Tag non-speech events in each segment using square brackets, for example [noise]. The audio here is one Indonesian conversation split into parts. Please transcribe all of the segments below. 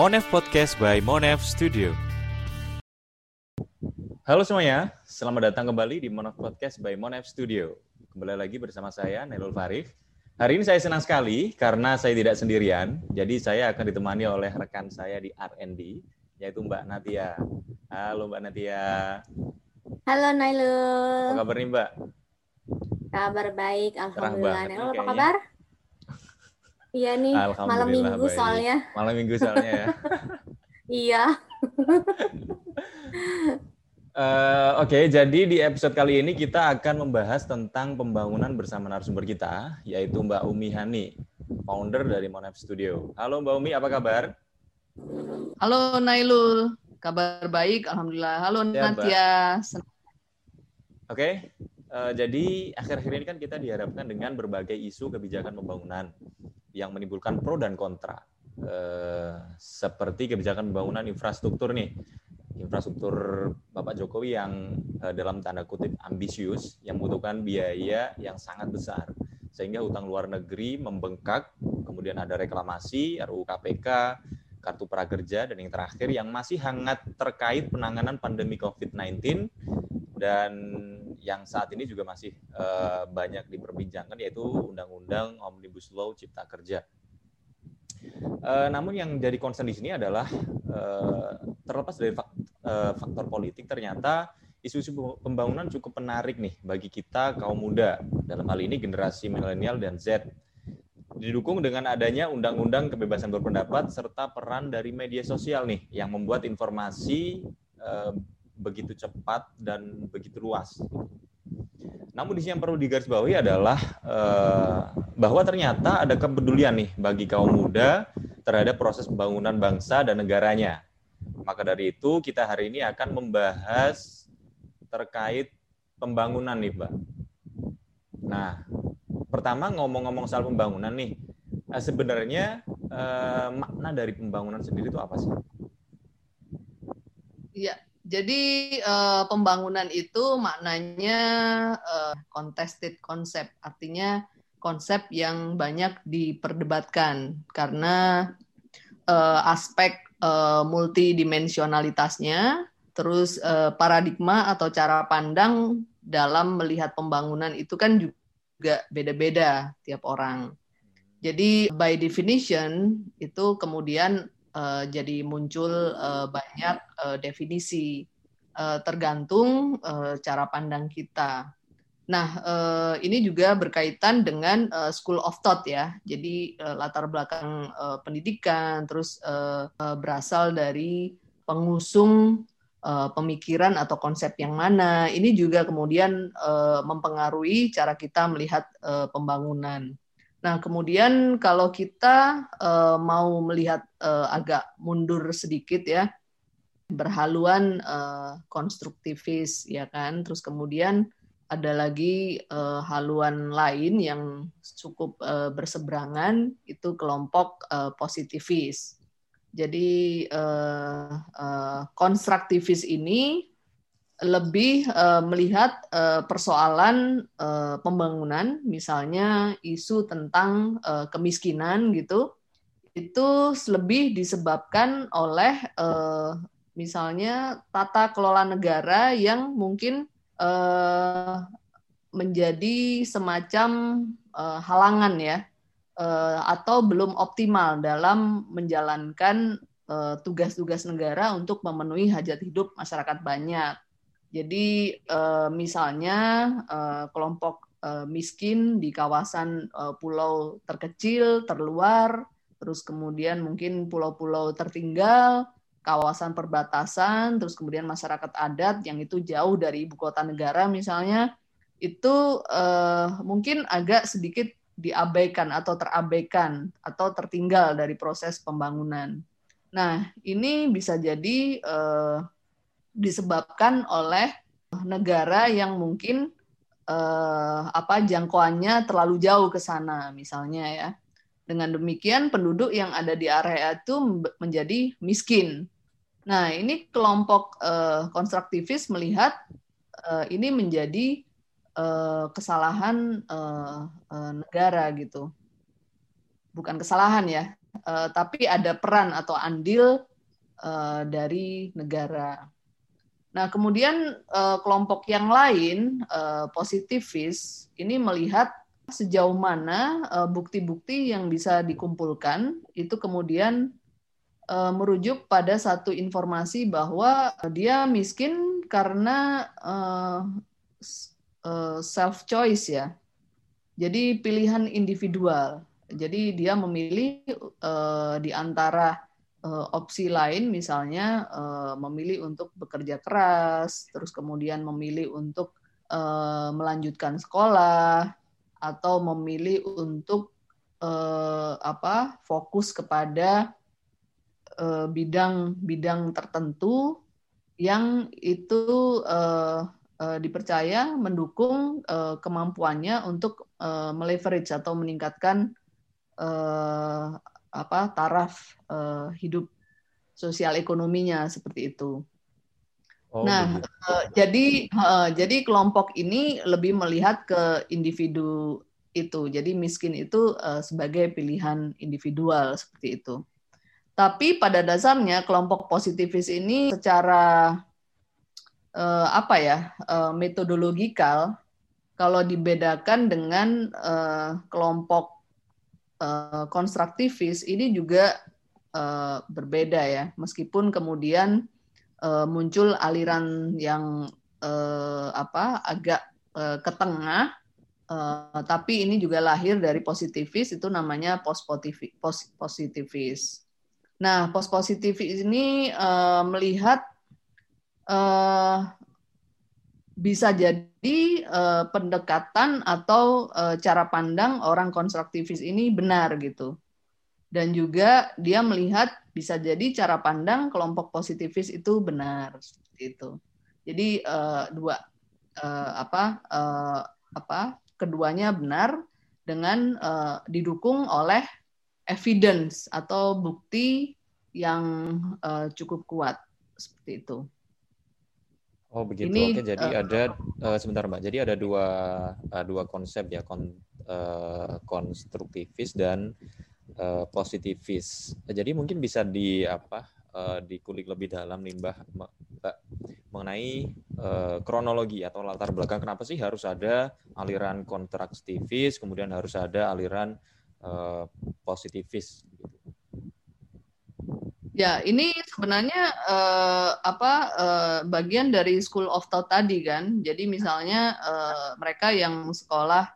Monev Podcast by Monev Studio. Halo semuanya, selamat datang kembali di Monev Podcast by Monev Studio. Kembali lagi bersama saya, Nelul Farif. Hari ini saya senang sekali karena saya tidak sendirian, jadi saya akan ditemani oleh rekan saya di R&D, yaitu Mbak Natia. Halo Mbak Natia. Halo Nailul. Apa kabar nih Mbak? Kabar baik, alhamdulillah. Nailul apa kayaknya. kabar? Iya nih, malam minggu baik. soalnya. Malam minggu soalnya ya. [laughs] Iya. [laughs] Eh, Oke, jadi di episode kali ini kita akan membahas tentang pembangunan bersama narasumber kita, yaitu Mbak Umi Hani, founder dari Monev Studio. Halo Mbak Umi, apa kabar? Halo Nailul, kabar baik, alhamdulillah. Halo Ya. Natia, Oke, eh, jadi akhir-akhir ini kan kita dihadapkan dengan berbagai isu kebijakan pembangunan yang menimbulkan pro dan kontra. Eh, seperti kebijakan pembangunan infrastruktur nih, infrastruktur Bapak Jokowi yang eh, dalam tanda kutip ambisius, yang membutuhkan biaya yang sangat besar, sehingga utang luar negeri membengkak, kemudian ada reklamasi, RUU KPK, kartu prakerja, dan yang terakhir yang masih hangat terkait penanganan pandemi COVID-19 dan yang saat ini juga masih eh, banyak diperbincangkan yaitu Undang-Undang Omnibus Law Cipta Kerja. Eh, namun yang jadi concern di sini adalah eh, terlepas dari fak- faktor politik, ternyata isu-isu pembangunan cukup menarik nih bagi kita kaum muda dalam hal ini generasi milenial dan Z. Didukung dengan adanya undang-undang kebebasan berpendapat serta peran dari media sosial nih yang membuat informasi eh, begitu cepat dan begitu luas. Namun di sini yang perlu digarisbawahi adalah eh, bahwa ternyata ada kepedulian nih bagi kaum muda terhadap proses pembangunan bangsa dan negaranya. Maka dari itu kita hari ini akan membahas terkait pembangunan nih, Mbak. Nah, pertama ngomong-ngomong soal pembangunan nih, eh, sebenarnya eh, makna dari pembangunan sendiri itu apa sih? Ya, jadi eh, pembangunan itu maknanya eh, contested concept, artinya konsep yang banyak diperdebatkan karena eh, aspek eh, multidimensionalitasnya, terus eh, paradigma atau cara pandang dalam melihat pembangunan itu kan juga beda-beda tiap orang. Jadi by definition itu kemudian eh, jadi muncul eh, banyak eh, definisi eh, tergantung eh, cara pandang kita. Nah, ini juga berkaitan dengan school of thought ya. Jadi latar belakang pendidikan, terus berasal dari pengusung eh, pemikiran atau konsep yang mana. Ini juga kemudian eh, mempengaruhi cara kita melihat eh, pembangunan. Nah, kemudian kalau kita eh, mau melihat eh, agak mundur sedikit ya, berhaluan eh, konstruktivis ya kan, terus kemudian ada lagi eh, haluan lain yang cukup eh, berseberangan itu kelompok eh, positivis. Jadi eh, eh, konstruktivis ini lebih eh, melihat eh, persoalan eh, pembangunan, misalnya isu tentang eh, kemiskinan gitu, itu lebih disebabkan oleh eh, misalnya tata kelola negara yang mungkin eh, menjadi semacam eh, halangan ya, eh, atau belum optimal dalam menjalankan eh, tugas-tugas negara untuk memenuhi hajat hidup masyarakat banyak. Jadi eh, misalnya kelompok miskin di kawasan pulau terkecil, terluar, terus kemudian mungkin pulau-pulau tertinggal, kawasan perbatasan, terus kemudian masyarakat adat yang itu jauh dari ibu kota negara misalnya, itu mungkin agak sedikit diabaikan atau terabaikan atau tertinggal dari proses pembangunan. Nah, ini bisa jadi eh, disebabkan oleh negara yang mungkin eh, apa jangkauannya terlalu jauh ke sana misalnya ya. Dengan demikian penduduk yang ada di area itu menjadi miskin. Nah, ini kelompok eh, konstruktivis melihat eh, ini menjadi eh, kesalahan eh, eh, negara gitu. Bukan kesalahan ya, tapi ada peran atau andil dari negara. Nah, kemudian kelompok yang lain, uh, positivis, ini melihat sejauh mana bukti-bukti yang bisa dikumpulkan itu kemudian merujuk pada satu informasi bahwa dia miskin karena self choice ya. Jadi pilihan individual. Jadi dia memilih uh, di antara uh, opsi lain misalnya memilih untuk bekerja keras, terus kemudian memilih untuk melanjutkan sekolah atau memilih untuk apa fokus kepada bidang-bidang tertentu yang itu dipercaya mendukung uh, kemampuannya untuk uh, meleverage atau meningkatkan apa taraf hidup sosial ekonominya seperti itu. Oh, nah, uh, jadi uh, jadi kelompok ini lebih melihat ke individu itu. Jadi miskin itu uh, sebagai pilihan individual seperti itu. Tapi pada dasarnya kelompok positivis ini secara uh, apa ya uh, metodologikal kalau dibedakan dengan uh, kelompok uh, konstruktivis ini juga uh, berbeda ya, meskipun kemudian uh, muncul aliran yang uh, apa agak uh, ke tengah, uh, tapi ini juga lahir dari positivis itu namanya post positivis. Nah, post positivis ini uh, melihat uh, bisa jadi uh, pendekatan atau uh, cara pandang orang konstruktivis ini benar gitu. Dan juga dia melihat bisa jadi cara pandang kelompok positivis itu benar seperti itu. Jadi uh, dua uh, apa uh, apa keduanya benar dengan uh, didukung oleh evidence atau bukti yang uh, cukup kuat seperti itu. Oh begitu. Ini, Oke, jadi uh, ada uh, sebentar Mbak. Jadi ada dua uh, dua konsep ya, kon, uh, konstruktivis dan uh, positivis. Jadi mungkin bisa di apa uh, dikulik lebih dalam nih Mbak, Mbak mengenai uh, kronologi atau latar belakang kenapa sih harus ada aliran konstruktivis, kemudian harus ada aliran uh, positivis gitu. Ya, ini sebenarnya uh, apa uh, bagian dari school of thought tadi kan. Jadi misalnya uh, mereka yang sekolah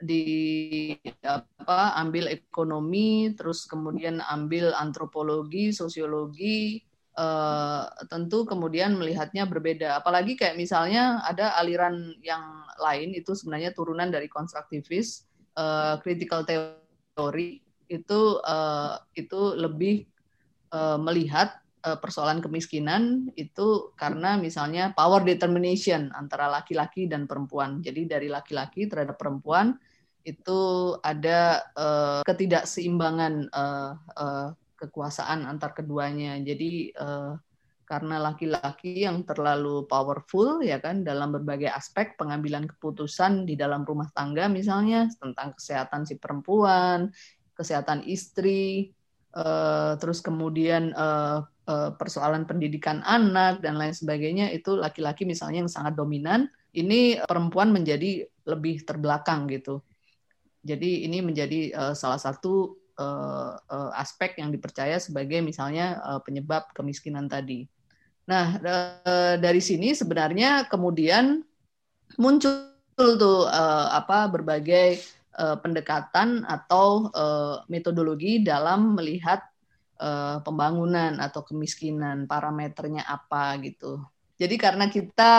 di apa ambil ekonomi, terus kemudian ambil antropologi, sosiologi, uh, tentu kemudian melihatnya berbeda. Apalagi kayak misalnya ada aliran yang lain itu sebenarnya turunan dari konstruktivis, uh, critical theory itu uh, itu lebih uh, melihat uh, persoalan kemiskinan itu karena misalnya power determination antara laki-laki dan perempuan. Jadi dari laki-laki terhadap perempuan itu ada uh, ketidakseimbangan kekuasaan antar keduanya. Jadi karena laki-laki yang terlalu powerful ya kan dalam berbagai aspek pengambilan keputusan di dalam rumah tangga misalnya tentang kesehatan si perempuan, kesehatan istri, uh, terus kemudian uh, uh, persoalan pendidikan anak dan lain sebagainya itu laki-laki misalnya yang sangat dominan, ini perempuan menjadi lebih terbelakang gitu. Jadi ini menjadi salah satu aspek yang dipercaya sebagai misalnya penyebab kemiskinan tadi. Nah dari sini sebenarnya kemudian muncul tuh uh, apa berbagai uh, pendekatan atau uh, metodologi dalam melihat uh, pembangunan atau kemiskinan, parameternya apa gitu. Jadi karena kita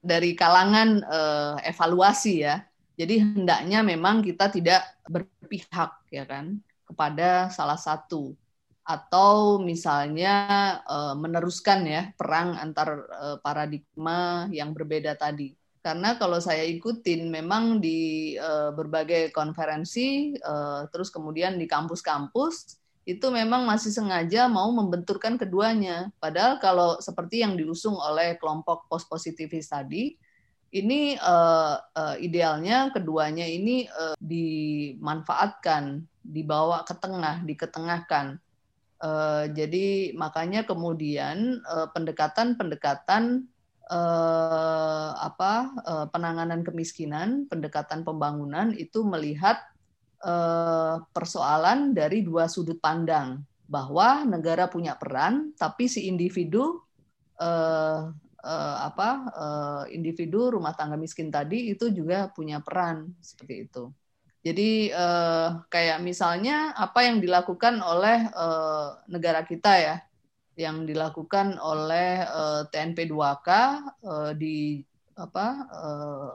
dari kalangan uh, evaluasi ya, jadi hendaknya memang kita tidak berpihak ya kan kepada salah satu atau misalnya meneruskan ya perang antar paradigma yang berbeda tadi karena kalau saya ikutin memang di uh, berbagai konferensi uh, terus kemudian di kampus-kampus itu memang masih sengaja mau membenturkan keduanya padahal kalau seperti yang diusung oleh kelompok post positivis tadi ini uh, uh, idealnya keduanya ini uh, dimanfaatkan, dibawa ke tengah, diketengahkan. Uh, jadi makanya kemudian pendekatan-pendekatan uh, apa uh, penanganan kemiskinan, pendekatan pembangunan itu melihat uh, persoalan dari dua sudut pandang bahwa negara punya peran, tapi si individu uh, uh, apa uh, individu rumah tangga miskin tadi itu juga punya peran seperti itu. Jadi uh, kayak misalnya apa yang dilakukan oleh uh, negara kita ya, yang dilakukan oleh uh, TNP 2K uh, di apa uh,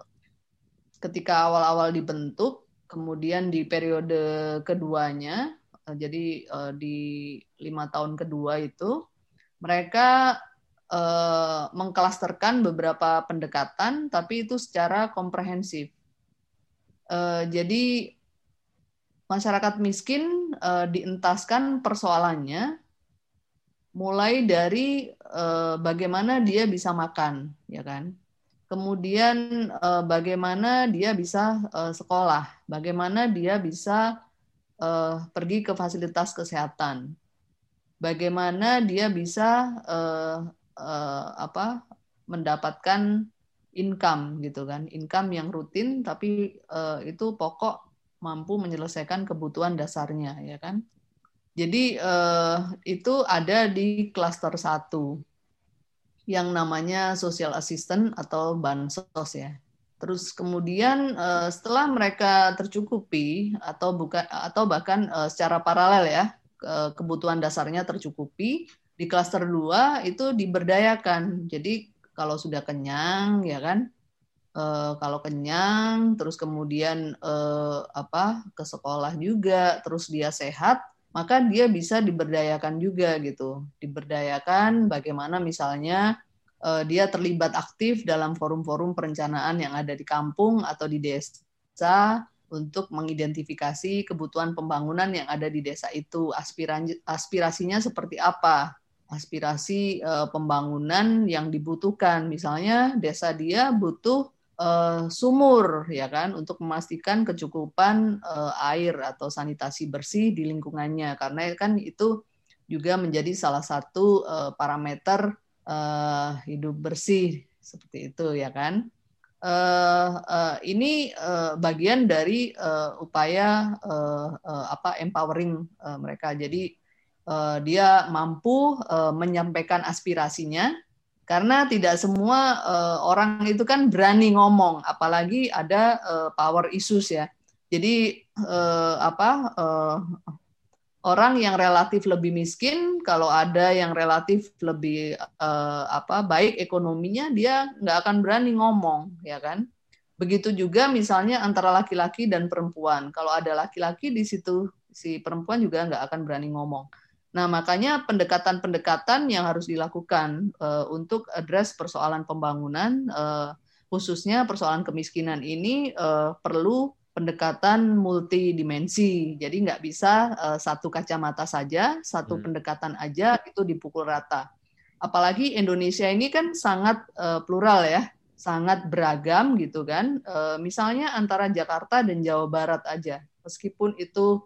ketika awal-awal dibentuk, kemudian di periode keduanya, uh, jadi uh, di lima tahun kedua itu mereka uh, mengklasterkan beberapa pendekatan, tapi itu secara komprehensif. Uh, jadi masyarakat miskin uh, dientaskan persoalannya mulai dari uh, bagaimana dia bisa makan, ya kan? Kemudian uh, bagaimana dia bisa uh, sekolah, bagaimana dia bisa uh, pergi ke fasilitas kesehatan, bagaimana dia bisa uh, uh, apa mendapatkan income gitu kan? Income yang rutin tapi uh, itu pokok mampu menyelesaikan kebutuhan dasarnya ya kan jadi uh, itu ada di klaster satu yang namanya social assistant atau bansos ya terus kemudian uh, setelah mereka tercukupi atau bukan atau bahkan uh, secara paralel ya kebutuhan dasarnya tercukupi di klaster 2 itu diberdayakan. Jadi kalau sudah kenyang ya kan e, kalau kenyang terus kemudian e, apa ke sekolah juga terus dia sehat maka dia bisa diberdayakan juga gitu. Diberdayakan bagaimana misalnya e, dia terlibat aktif dalam forum-forum perencanaan yang ada di kampung atau di desa untuk mengidentifikasi kebutuhan pembangunan yang ada di desa itu, aspirasinya seperti apa, aspirasi uh, pembangunan yang dibutuhkan. Misalnya desa dia butuh uh, sumur ya kan untuk memastikan kecukupan uh, air atau sanitasi bersih di lingkungannya karena kan itu juga menjadi salah satu uh, parameter uh, hidup bersih seperti itu ya kan. Uh, uh, ini uh, bagian dari uh, upaya uh, uh, apa empowering uh, mereka. Jadi dia mampu menyampaikan aspirasinya karena tidak semua uh, orang itu kan berani ngomong apalagi ada uh, power issues ya. Jadi uh, apa uh, orang yang relatif lebih miskin kalau ada yang relatif lebih uh, apa baik ekonominya dia nggak akan berani ngomong ya kan? Begitu juga misalnya antara laki-laki dan perempuan. Kalau ada laki-laki di situ si perempuan juga nggak akan berani ngomong Nah, makanya pendekatan-pendekatan yang harus dilakukan uh, untuk address persoalan pembangunan, uh, khususnya persoalan kemiskinan ini uh, perlu pendekatan multidimensi. Jadi nggak bisa uh, satu kacamata saja, satu hmm. pendekatan aja itu dipukul rata. Apalagi Indonesia ini kan sangat uh, plural ya, sangat beragam gitu kan. Uh, misalnya antara Jakarta dan Jawa Barat aja, meskipun itu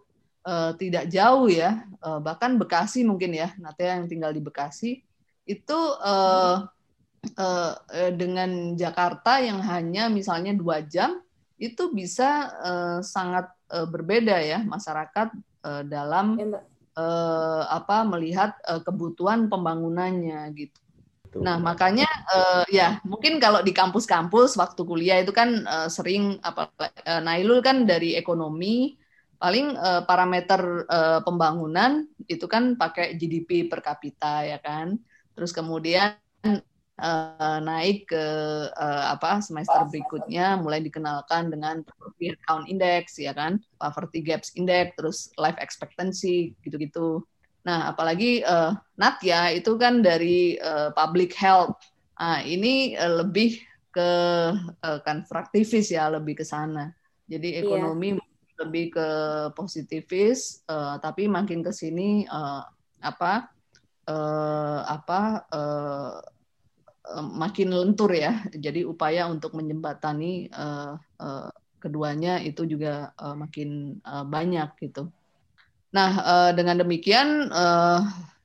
uh, tidak jauh ya, uh, bahkan Bekasi mungkin ya, Natia yang tinggal di Bekasi itu uh, uh, dengan Jakarta yang hanya misalnya dua jam itu bisa uh, sangat uh, berbeda ya masyarakat uh, dalam uh, apa melihat uh, kebutuhan pembangunannya gitu. Nah, makanya uh, ya mungkin kalau di kampus-kampus waktu kuliah itu kan uh, sering apa uh, Nailul kan dari ekonomi paling uh, parameter uh, pembangunan itu kan pakai GDP per kapita ya kan. Terus kemudian uh, naik ke uh, apa semester berikutnya mulai dikenalkan dengan poverty count index ya kan, poverty gaps index, terus life expectancy gitu-gitu. Nah, apalagi uh, Natya itu kan dari uh, public health. Nah, ini uh, lebih ke uh, fraktivis ya, lebih ke sana. Jadi iya. ekonomi yeah lebih ke positivis, uh, tapi makin ke sini uh, apa uh, apa uh, makin lentur ya. Jadi upaya untuk menjembatani uh, uh, keduanya itu juga uh, makin uh, banyak gitu. Nah, uh, dengan demikian uh,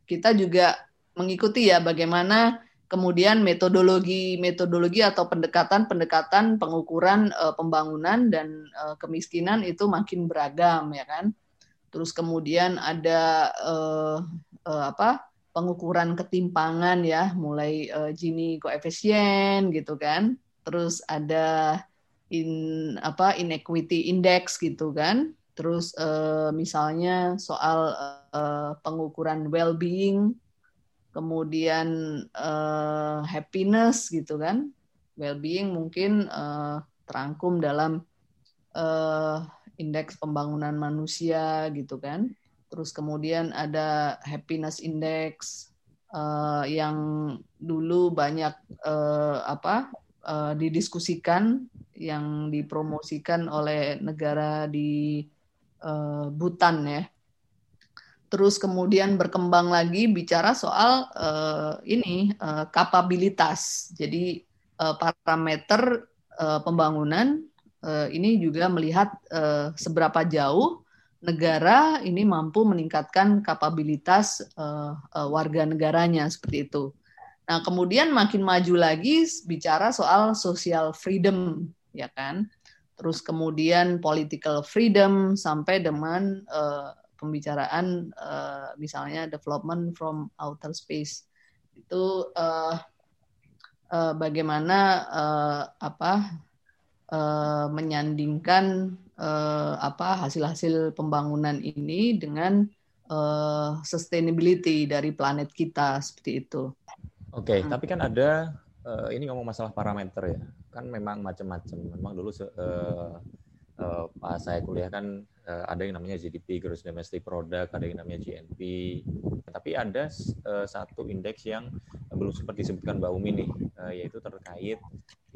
kita juga mengikuti ya bagaimana kemudian metodologi metodologi atau pendekatan-pendekatan pengukuran uh, pembangunan dan uh, kemiskinan itu makin beragam ya kan. Terus kemudian ada uh, uh, apa? pengukuran ketimpangan ya, mulai uh, Gini koefisien gitu kan. Terus ada in apa inequity index gitu kan. Terus uh, misalnya soal uh, pengukuran well-being, kemudian uh, happiness gitu kan. Well-being mungkin uh, terangkum dalam uh, indeks pembangunan manusia gitu kan terus kemudian ada happiness index uh, yang dulu banyak uh, apa uh, didiskusikan yang dipromosikan oleh negara di uh, Butan ya. Terus kemudian berkembang lagi bicara soal uh, ini uh, kapabilitas. Jadi uh, parameter uh, pembangunan uh, ini juga melihat uh, seberapa jauh negara ini mampu meningkatkan kapabilitas uh, uh, warga negaranya seperti itu. Nah, kemudian makin maju lagi bicara soal social freedom, ya kan? Terus kemudian political freedom sampai dengan uh, pembicaraan uh, misalnya development from outer space. Itu uh, uh, bagaimana uh, apa uh, menyandingkan uh, apa hasil-hasil pembangunan ini dengan uh, sustainability dari planet kita seperti itu. Oke, okay, hmm. tapi kan ada uh, ini ngomong masalah parameter ya, kan memang macam-macam. Memang dulu uh, uh, pas saya kuliah kan ada yang namanya GDP (Gross Domestic Product), ada yang namanya GNP. Tapi ada uh, satu indeks yang belum sempat disebutkan Mbak Umi nih, uh, yaitu terkait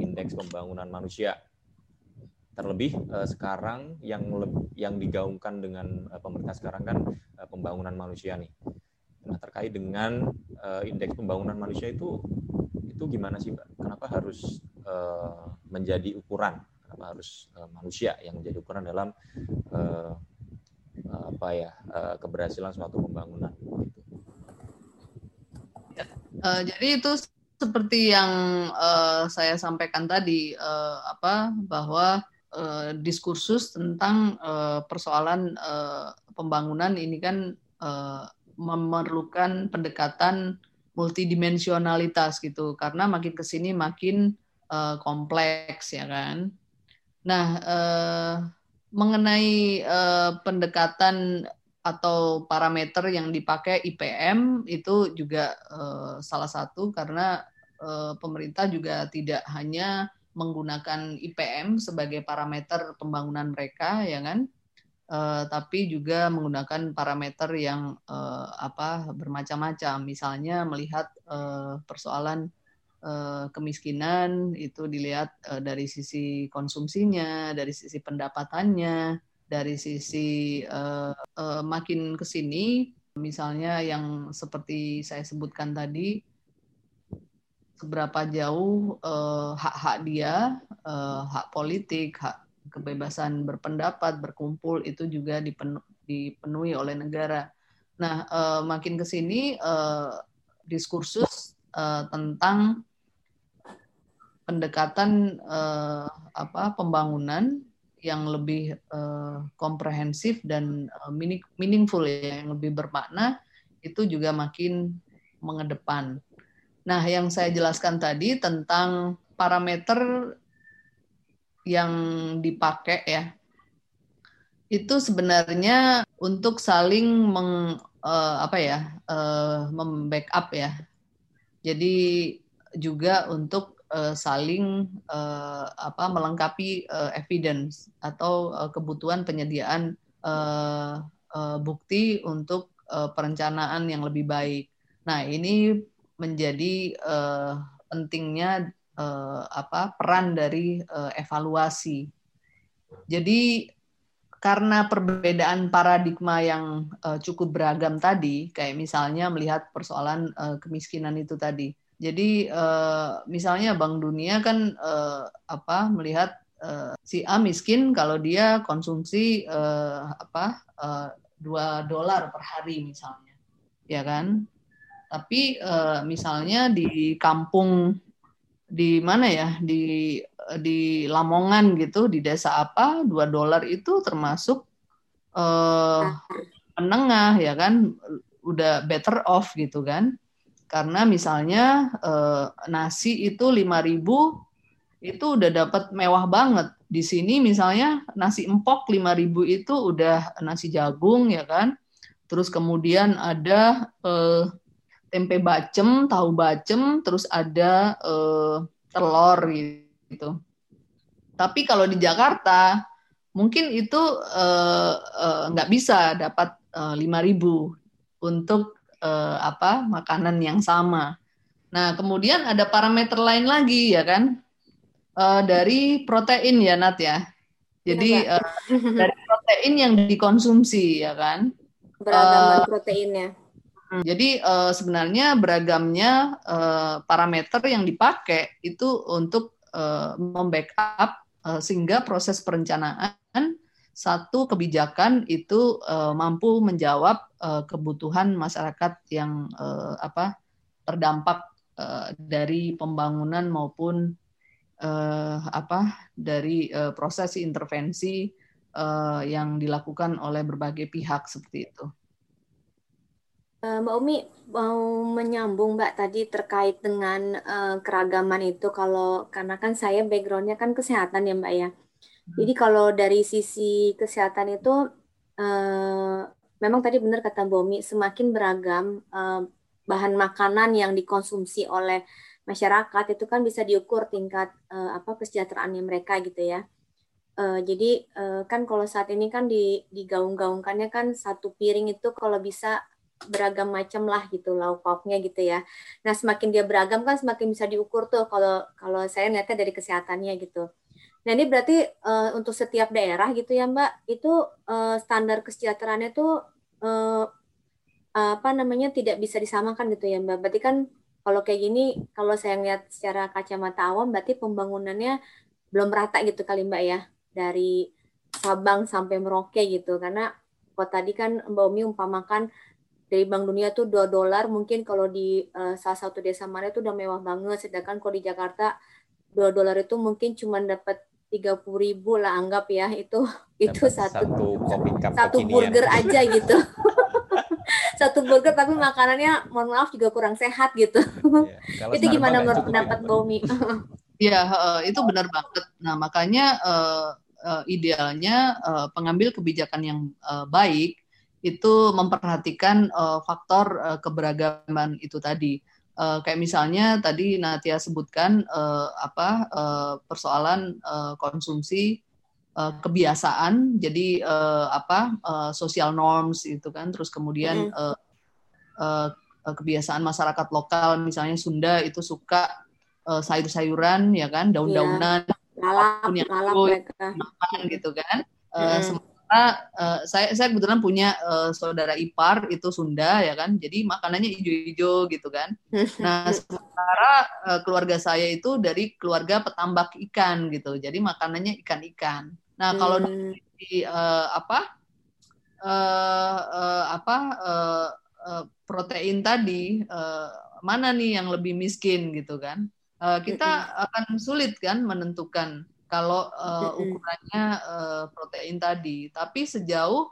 indeks pembangunan manusia terlebih sekarang yang yang digaungkan dengan pemerintah sekarang kan pembangunan manusia nih. Nah terkait dengan indeks pembangunan manusia itu itu gimana sih mbak? Kenapa harus menjadi ukuran? Harus uh, manusia yang menjadi ukuran dalam uh, apa ya uh, keberhasilan suatu pembangunan? Uh, jadi itu seperti yang uh, saya sampaikan tadi uh, apa bahwa uh, diskursus tentang uh, persoalan uh, pembangunan ini kan uh, memerlukan pendekatan multidimensionalitas gitu karena makin ke sini makin uh, kompleks ya kan. Nah, uh, mengenai uh, pendekatan atau parameter yang dipakai IPM itu juga uh, salah satu karena uh, pemerintah juga tidak hanya menggunakan IPM sebagai parameter pembangunan mereka ya kan? Uh, tapi juga menggunakan parameter yang uh, apa bermacam-macam. Misalnya melihat uh, persoalan kemiskinan itu dilihat uh, dari sisi konsumsinya dari sisi pendapatannya dari sisi uh, makin ke sini misalnya yang seperti saya sebutkan tadi seberapa jauh uh, hak-hak dia, hak politik, hak kebebasan berpendapat, berkumpul itu juga dipenuhi, oleh negara. Nah, makin ke sini diskursus tentang pendekatan uh, apa pembangunan yang lebih uh, komprehensif dan uh, meaningful ya, yang lebih bermakna itu juga makin mengedepan. Nah, yang saya jelaskan tadi tentang parameter yang dipakai ya, itu sebenarnya untuk saling meng, uh, apa ya, uh, membackup ya. Jadi juga untuk uh, saling uh, apa melengkapi uh, evidence atau uh, kebutuhan penyediaan uh, uh, bukti untuk uh, perencanaan yang lebih baik. Nah, ini menjadi uh, pentingnya uh, apa peran dari uh, evaluasi. Jadi karena perbedaan paradigma yang uh, cukup beragam tadi, kayak misalnya melihat persoalan uh, kemiskinan itu tadi. Jadi uh, misalnya Bank Dunia kan uh, apa melihat uh, si A miskin kalau dia konsumsi uh, apa dua dolar per hari misalnya, ya kan? Tapi uh, misalnya di kampung di mana ya di di Lamongan gitu di desa apa dua dolar itu termasuk uh, menengah ya kan? Udah better off gitu kan karena misalnya eh, nasi itu 5000 itu udah dapat mewah banget. Di sini misalnya nasi empok 5000 itu udah nasi jagung ya kan. Terus kemudian ada eh, tempe bacem, tahu bacem, terus ada eh, telur gitu. Tapi kalau di Jakarta mungkin itu eh, nggak bisa dapat eh, 5000 untuk uh, apa makanan yang sama. Nah, kemudian ada parameter lain lagi ya kan uh, dari protein ya Nat ya. Jadi uh, [laughs] dari protein yang dikonsumsi ya kan. Beragaman uh, proteinnya. Hmm, jadi uh, sebenarnya beragamnya uh, parameter yang dipakai itu untuk uh, membackup uh, sehingga proses perencanaan satu kebijakan itu uh, mampu menjawab uh, kebutuhan masyarakat yang uh, apa terdampak uh, dari pembangunan maupun uh, apa dari uh, proses intervensi uh, yang dilakukan oleh berbagai pihak seperti itu. Mbak Umi mau menyambung Mbak tadi terkait dengan uh, keragaman itu kalau karena kan saya backgroundnya kan kesehatan ya Mbak ya. Jadi kalau dari sisi kesehatan itu uh, memang tadi benar kata Bomi, semakin beragam uh, bahan makanan yang dikonsumsi oleh masyarakat itu kan bisa diukur tingkat uh, apa kesejahteraannya mereka gitu ya. Uh, jadi uh, kan kalau saat ini kan di digaung-gaungkannya kan satu piring itu kalau bisa beragam macam lah gitu lauk pauknya gitu ya. Nah semakin dia beragam kan semakin bisa diukur tuh kalau kalau saya lihatnya dari kesehatannya gitu. Nah ini berarti uh, untuk setiap daerah gitu ya Mbak, itu uh, standar kesejahteraannya itu uh, apa namanya tidak bisa disamakan gitu ya Mbak. Berarti kan kalau kayak gini, kalau saya lihat secara kacamata awam, berarti pembangunannya belum rata gitu kali Mbak ya, dari Sabang sampai Merauke gitu. Karena kalau tadi kan Mbak Umi umpamakan dari Bank Dunia tuh 2 dolar, mungkin kalau di uh, salah satu desa mana itu udah mewah banget, sedangkan kalau di Jakarta 2 dolar itu mungkin cuma dapat tiga puluh ribu lah anggap ya itu itu satu satu kopi cup satu burger aja gitu. [laughs] Satu burger tapi makanannya mohon maaf juga kurang sehat gitu. Ya, itu gimana menurut pendapat Bomi [laughs] Iya itu benar banget. Nah makanya uh, uh, idealnya uh, pengambil kebijakan yang uh, baik itu memperhatikan uh, faktor uh, keberagaman itu tadi uh, kayak misalnya tadi Natia sebutkan uh, apa uh, persoalan uh, konsumsi uh, kebiasaan. Jadi uh, apa uh, social norms itu kan. Terus kemudian mm. uh, uh, kebiasaan masyarakat lokal. Misalnya Sunda itu suka uh, sayur-sayuran ya kan. Daun-daunan yeah. yang lalap makan gitu kan. Uh, mm uh, saya saya kebetulan punya uh, saudara ipar itu Sunda ya kan? Jadi makanannya hijau-hijau gitu kan. Nah [laughs] sementara uh, keluarga saya itu dari keluarga petambak ikan gitu. Jadi makanannya ikan-ikan. Nah kalau hmm. di uh, apa? Uh, uh, apa? Uh, uh, protein tadi uh, mana nih yang lebih miskin gitu kan? Uh, kita akan sulit kan menentukan kalau uh, ukurannya uh, protein tadi. Tapi sejauh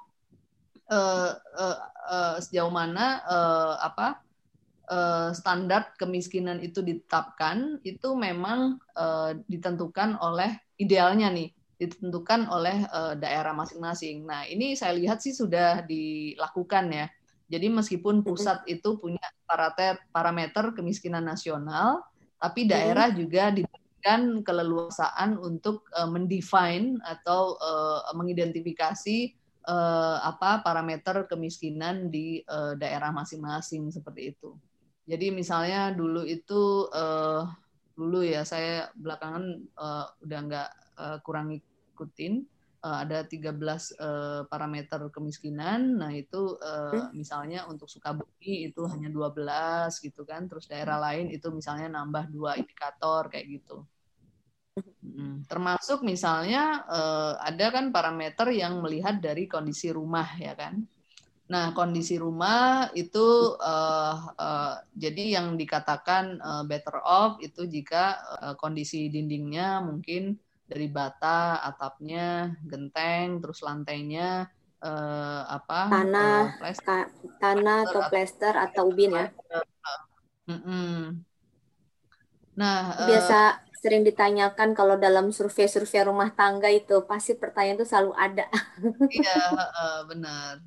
uh, uh, uh, sejauh mana uh, apa uh, standar kemiskinan itu ditetapkan itu memang uh, ditentukan oleh idealnya nih ditentukan oleh uh, daerah masing-masing. Nah ini saya lihat sih sudah dilakukan ya. Jadi meskipun pusat itu punya parameter parameter kemiskinan nasional, tapi daerah juga di memberikan keleluasaan untuk uh, mendefine atau uh, mengidentifikasi uh, apa parameter kemiskinan di uh, daerah masing-masing seperti itu. Jadi misalnya dulu itu uh, dulu ya saya belakangan uh, udah nggak uh, kurang ikutin uh, ada 13 uh, parameter kemiskinan. Nah, itu uh, misalnya untuk Sukabumi itu hanya 12 gitu kan. Terus daerah lain itu misalnya nambah dua indikator kayak gitu. Termasuk misalnya uh, ada kan parameter yang melihat dari kondisi rumah ya kan. Nah, kondisi rumah itu uh, uh, jadi yang dikatakan uh, better off itu jika uh, kondisi dindingnya mungkin dari bata, atapnya, genteng, terus lantainya uh, apa? Tanah, uh, plester, tanah atau plester atau ubin ya. Uh, uh, Nah, biasa uh, sering ditanyakan kalau dalam survei-survei rumah tangga itu pasti pertanyaan itu selalu ada. [laughs] Iya, uh, benar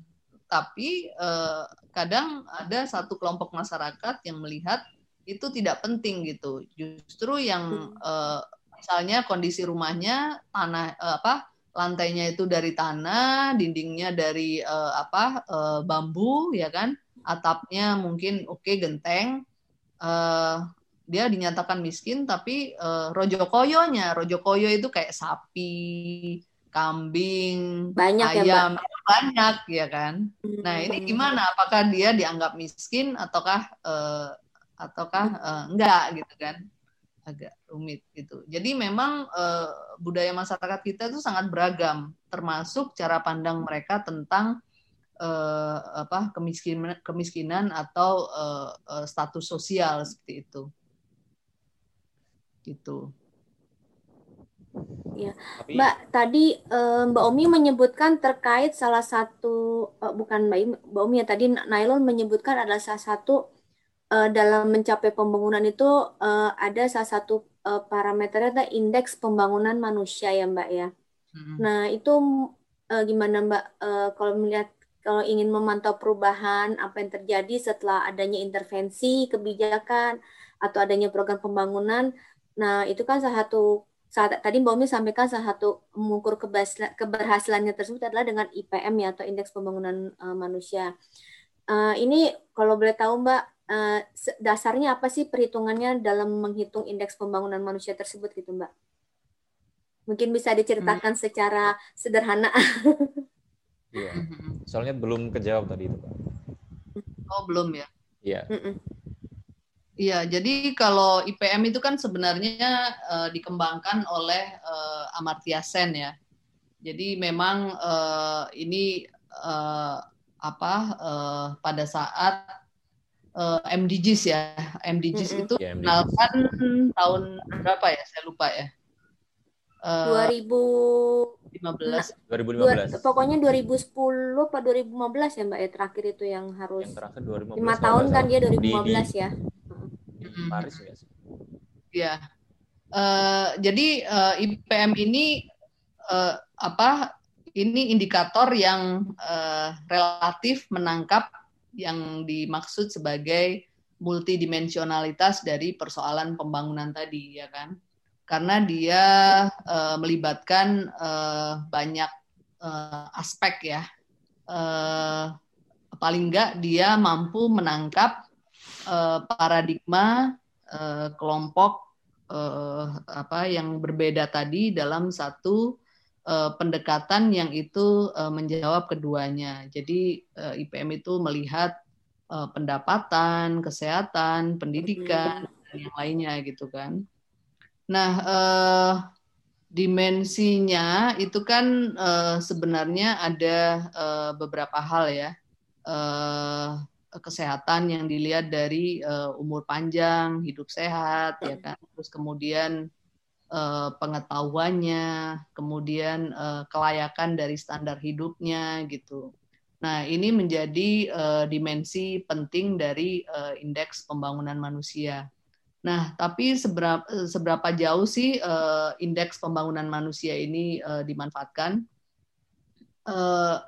tapi eh, kadang ada satu kelompok masyarakat yang melihat itu tidak penting gitu. Justru yang eh, misalnya kondisi rumahnya tanah eh, apa lantainya itu dari tanah, dindingnya dari apa bambu ya kan, atapnya mungkin oke okay, genteng. Eh, dia dinyatakan miskin tapi eh, rojokoyonya, rojokoyo itu kayak sapi, kambing, banyak ya, ayam, ya, banyak ya kan. Hmm. Nah ini gimana? Apakah dia dianggap miskin ataukah uh, ataukah uh, enggak gitu kan? Agak rumit gitu. Jadi memang uh, budaya masyarakat kita itu sangat beragam, termasuk cara pandang mereka tentang uh, apa kemiskinan kemiskinan atau uh, uh, status sosial seperti itu. Gitu. Ya, Tapi... Mbak tadi uh, Mbak Omi menyebutkan terkait salah satu uh, bukan Mbak, Mbak Omi ya tadi Nailon menyebutkan adalah salah satu uh, dalam mencapai pembangunan itu ada salah satu parameternya ada indeks pembangunan manusia ya Mbak ya. Hmm. Nah itu gimana Mbak kalau melihat kalau ingin memantau perubahan apa yang terjadi setelah adanya intervensi kebijakan atau adanya program pembangunan, nah itu kan salah satu saat tadi Mbak Umi sampaikan salah satu mengukur keberhasilannya tersebut adalah dengan IPM ya atau Indeks Pembangunan uh, Manusia. Uh, ini kalau boleh tahu Mbak uh, dasarnya apa sih perhitungannya dalam menghitung Indeks Pembangunan Manusia tersebut gitu Mbak? Mungkin bisa diceritakan hmm. secara sederhana. Iya, [laughs] soalnya belum kejawab tadi itu Mbak. Oh belum ya? Iya. Iya, jadi kalau IPM itu kan sebenarnya uh, dikembangkan oleh uh, Amartya Sen ya. Jadi memang uh, ini uh, apa uh, pada saat uh, MDGs ya, MDGs mm -hmm. itu yeah, kenalkan tahun berapa ya? Saya lupa ya. Uh, 2015. 2015. Pokoknya 2010 atau 2015 ya Mbak ya terakhir itu yang harus. Yang terakhir 2015. 5 tahun kan dia 2015 di, di, ya hmm. Paris ya Ya. Uh, jadi uh, eh, IPM ini uh, apa? Ini indikator yang uh, relatif menangkap yang dimaksud sebagai multidimensionalitas dari persoalan pembangunan tadi, ya kan? Karena dia uh, melibatkan uh, banyak uh, aspek ya. Uh, paling enggak dia mampu menangkap uh, paradigma uh, kelompok uh, apa yang berbeda tadi dalam satu uh, pendekatan yang itu uh, menjawab keduanya. Jadi uh, IPM itu melihat uh, pendapatan, kesehatan, pendidikan dan yang lainnya gitu kan. Nah, uh, dimensinya itu kan uh, sebenarnya ada uh, beberapa hal ya. Uh, kesehatan yang dilihat dari uh, umur panjang, hidup sehat, ya kan. Terus kemudian uh, pengetahuannya, kemudian uh, kelayakan dari standar hidupnya gitu. Nah, ini menjadi uh, dimensi penting dari uh, indeks pembangunan manusia. Nah, tapi seberapa, seberapa jauh sih uh, indeks pembangunan manusia ini uh, dimanfaatkan? Uh,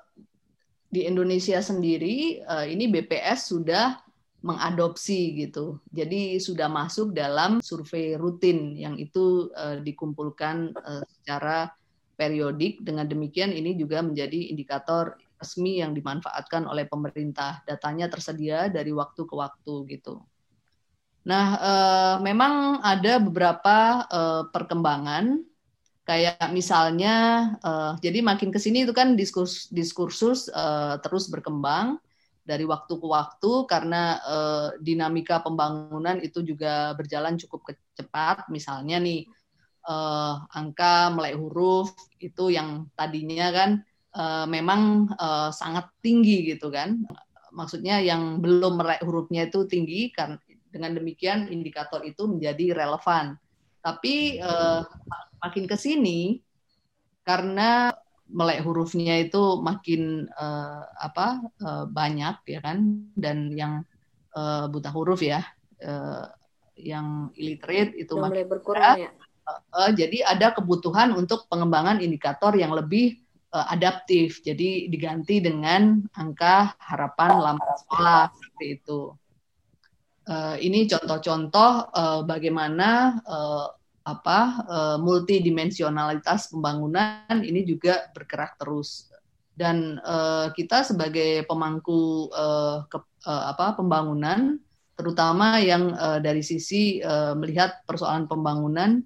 di Indonesia sendiri uh, ini BPS sudah mengadopsi gitu. Jadi sudah masuk dalam survei rutin yang itu uh, dikumpulkan uh, secara periodik. Dengan demikian ini juga menjadi indikator resmi yang dimanfaatkan oleh pemerintah. Datanya tersedia dari waktu ke waktu gitu. Nah, uh, memang ada beberapa uh, perkembangan Kayak misalnya, uh, jadi makin ke sini itu kan diskursus, diskursus uh, terus berkembang dari waktu ke waktu karena uh, dinamika pembangunan itu juga berjalan cukup cepat. Misalnya nih uh, angka melek huruf itu yang tadinya kan uh, memang uh, sangat tinggi gitu kan. Maksudnya yang belum melek hurufnya itu tinggi kan dengan demikian indikator itu menjadi relevan. Tapi uh, makin ke sini karena melek hurufnya itu makin uh, apa uh, banyak ya kan dan yang uh, buta huruf ya uh, yang illiterate itu Sudah mulai berkurang ya. Uh, uh, jadi ada kebutuhan untuk pengembangan indikator yang lebih uh, adaptif. Jadi diganti dengan angka harapan lama sekolah seperti itu. Uh, ini contoh-contoh uh, bagaimana uh, apa uh, multidimensionalitas pembangunan ini juga bergerak terus. Dan uh, kita sebagai pemangku uh, ke, uh, apa pembangunan terutama yang uh, dari sisi uh, melihat persoalan pembangunan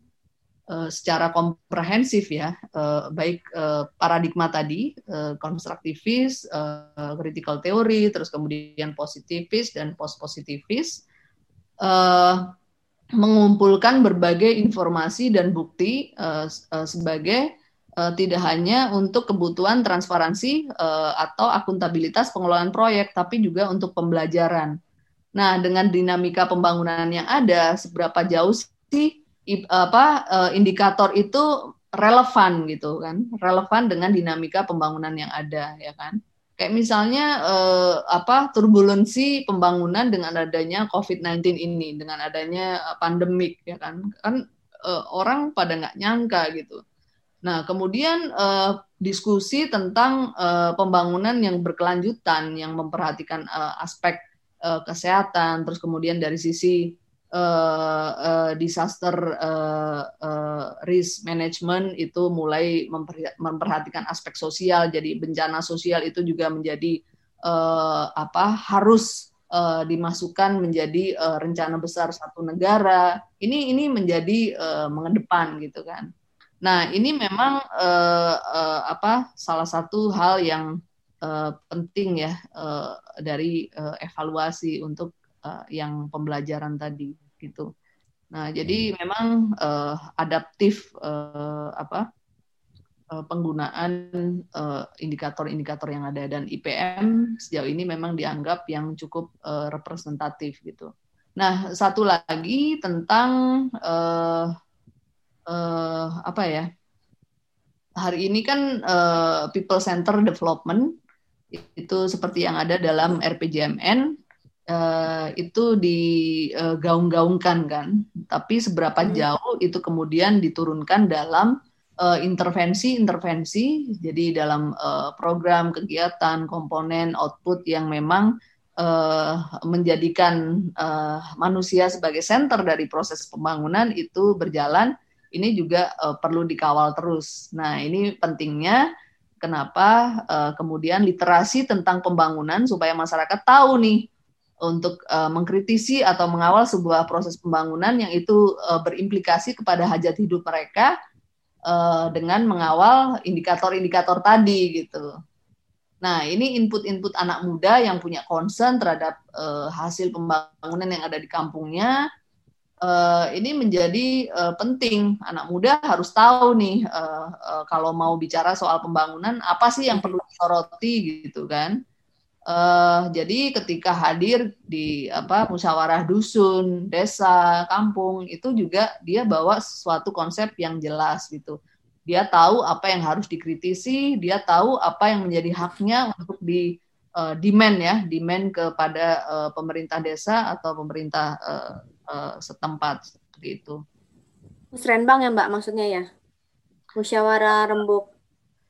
uh, secara komprehensif ya uh, baik uh, paradigma tadi konstruktivis uh, critical theory terus kemudian positivis dan post positivis uh, mengumpulkan berbagai informasi dan bukti uh, uh, sebagai uh, tidak hanya untuk kebutuhan transparansi uh, atau akuntabilitas pengelolaan proyek, tapi juga untuk pembelajaran. Nah, dengan dinamika pembangunan yang ada, seberapa jauh sih apa uh, indikator itu relevan gitu kan? Relevan dengan dinamika pembangunan yang ada, ya kan? Kayak misalnya eh, apa turbulensi pembangunan dengan adanya COVID-19 ini, dengan adanya eh, pandemik ya kan, kan eh, orang pada nggak nyangka gitu. Nah kemudian eh, diskusi tentang eh, pembangunan yang berkelanjutan, yang memperhatikan eh, aspek eh, kesehatan, terus kemudian dari sisi uh, disaster uh, uh, risk management itu mulai memperhatikan aspek sosial. Jadi bencana sosial itu juga menjadi uh, apa harus uh, dimasukkan menjadi uh, rencana besar satu negara. Ini ini menjadi uh, mengedepan gitu kan. Nah ini memang uh, uh, apa salah satu hal yang uh, penting ya uh, dari uh, evaluasi untuk uh, yang pembelajaran tadi gitu. Nah, jadi hmm. memang uh, adaptif uh, apa uh, penggunaan indikator-indikator uh, yang ada dan IPM sejauh ini memang dianggap yang cukup uh, representatif gitu. Nah, satu lagi tentang uh, uh, apa ya? Hari ini kan uh, people center development itu seperti yang ada dalam RPJMN uh, itu digaung-gaungkan uh, kan, tapi seberapa hmm. jauh itu kemudian diturunkan dalam intervensi-intervensi, uh, jadi dalam uh, program, kegiatan, komponen, output yang memang uh, menjadikan uh, manusia sebagai center dari proses pembangunan itu berjalan, ini juga uh, perlu dikawal terus. Nah, ini pentingnya kenapa uh, kemudian literasi tentang pembangunan supaya masyarakat tahu nih untuk uh, mengkritisi atau mengawal sebuah proses pembangunan yang itu uh, berimplikasi kepada hajat hidup mereka uh, dengan mengawal indikator-indikator tadi gitu. Nah, ini input-input anak muda yang punya concern terhadap uh, hasil pembangunan yang ada di kampungnya. Uh, ini menjadi uh, penting. Anak muda harus tahu nih uh, uh, kalau mau bicara soal pembangunan apa sih yang perlu disoroti gitu kan Uh, jadi ketika hadir di apa musyawarah dusun, desa, kampung itu juga dia bawa suatu konsep yang jelas gitu. Dia tahu apa yang harus dikritisi, dia tahu apa yang menjadi haknya untuk di uh, demand ya, demand kepada uh, pemerintah desa atau pemerintah uh, uh, setempat seperti itu. Musrenbang ya Mbak maksudnya ya? Musyawarah rembuk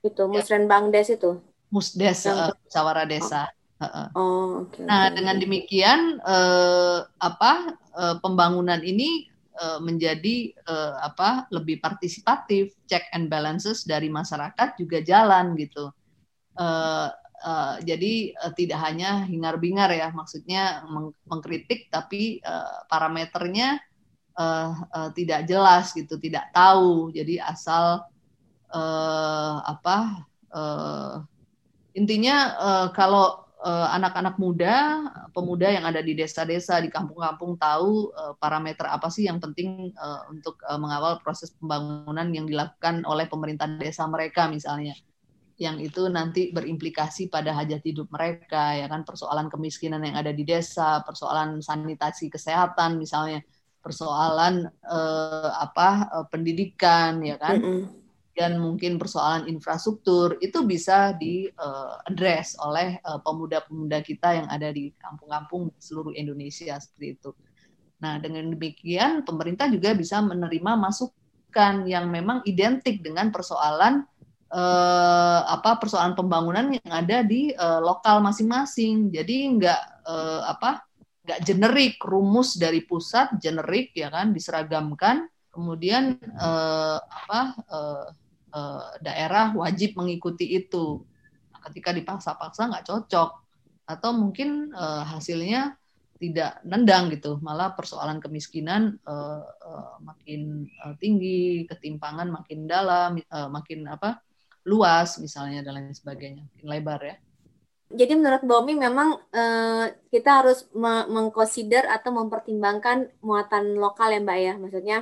itu, ya. Musrenbang Des itu? Musdes, uh, musyawarah desa. Oh, okay, nah, dengan demikian eh, apa eh, pembangunan ini eh, menjadi eh, apa lebih partisipatif, check and balances dari masyarakat juga jalan gitu. Eh, eh, jadi eh, tidak hanya hingar-bingar ya, maksudnya meng mengkritik tapi eh, parameternya eh, eh, tidak jelas gitu, tidak tahu. Jadi asal uh, apa uh, intinya uh, kalau anak-anak uh, muda, pemuda yang ada di desa-desa, di kampung-kampung tahu uh, parameter apa sih yang penting uh, untuk mengawal proses pembangunan yang dilakukan oleh pemerintah desa mereka misalnya. Yang itu nanti berimplikasi pada hajat hidup mereka ya kan? Persoalan kemiskinan yang ada di desa persoalan sanitasi kesehatan misalnya persoalan eh, apa eh, pendidikan ya kan. Dan mungkin persoalan infrastruktur itu bisa di uh, address oleh pemuda-pemuda kita yang ada di kampung-kampung seluruh Indonesia seperti itu. Nah, dengan demikian pemerintah juga bisa menerima masukan yang memang identik dengan persoalan uh, apa persoalan pembangunan yang ada di uh, lokal masing-masing. Jadi nggak uh, apa nggak generik rumus dari pusat generik ya kan diseragamkan kemudian uh, apa uh, uh, daerah wajib mengikuti itu. Nah, ketika dipaksa-paksa nggak cocok atau mungkin uh, hasilnya tidak nendang gitu malah persoalan kemiskinan uh, makin tinggi ketimpangan makin dalam makin apa luas misalnya dan lain sebagainya, lebar ya. Jadi menurut Bomi memang uh, kita harus mengconsider atau mempertimbangkan muatan lokal ya Mbak ya, maksudnya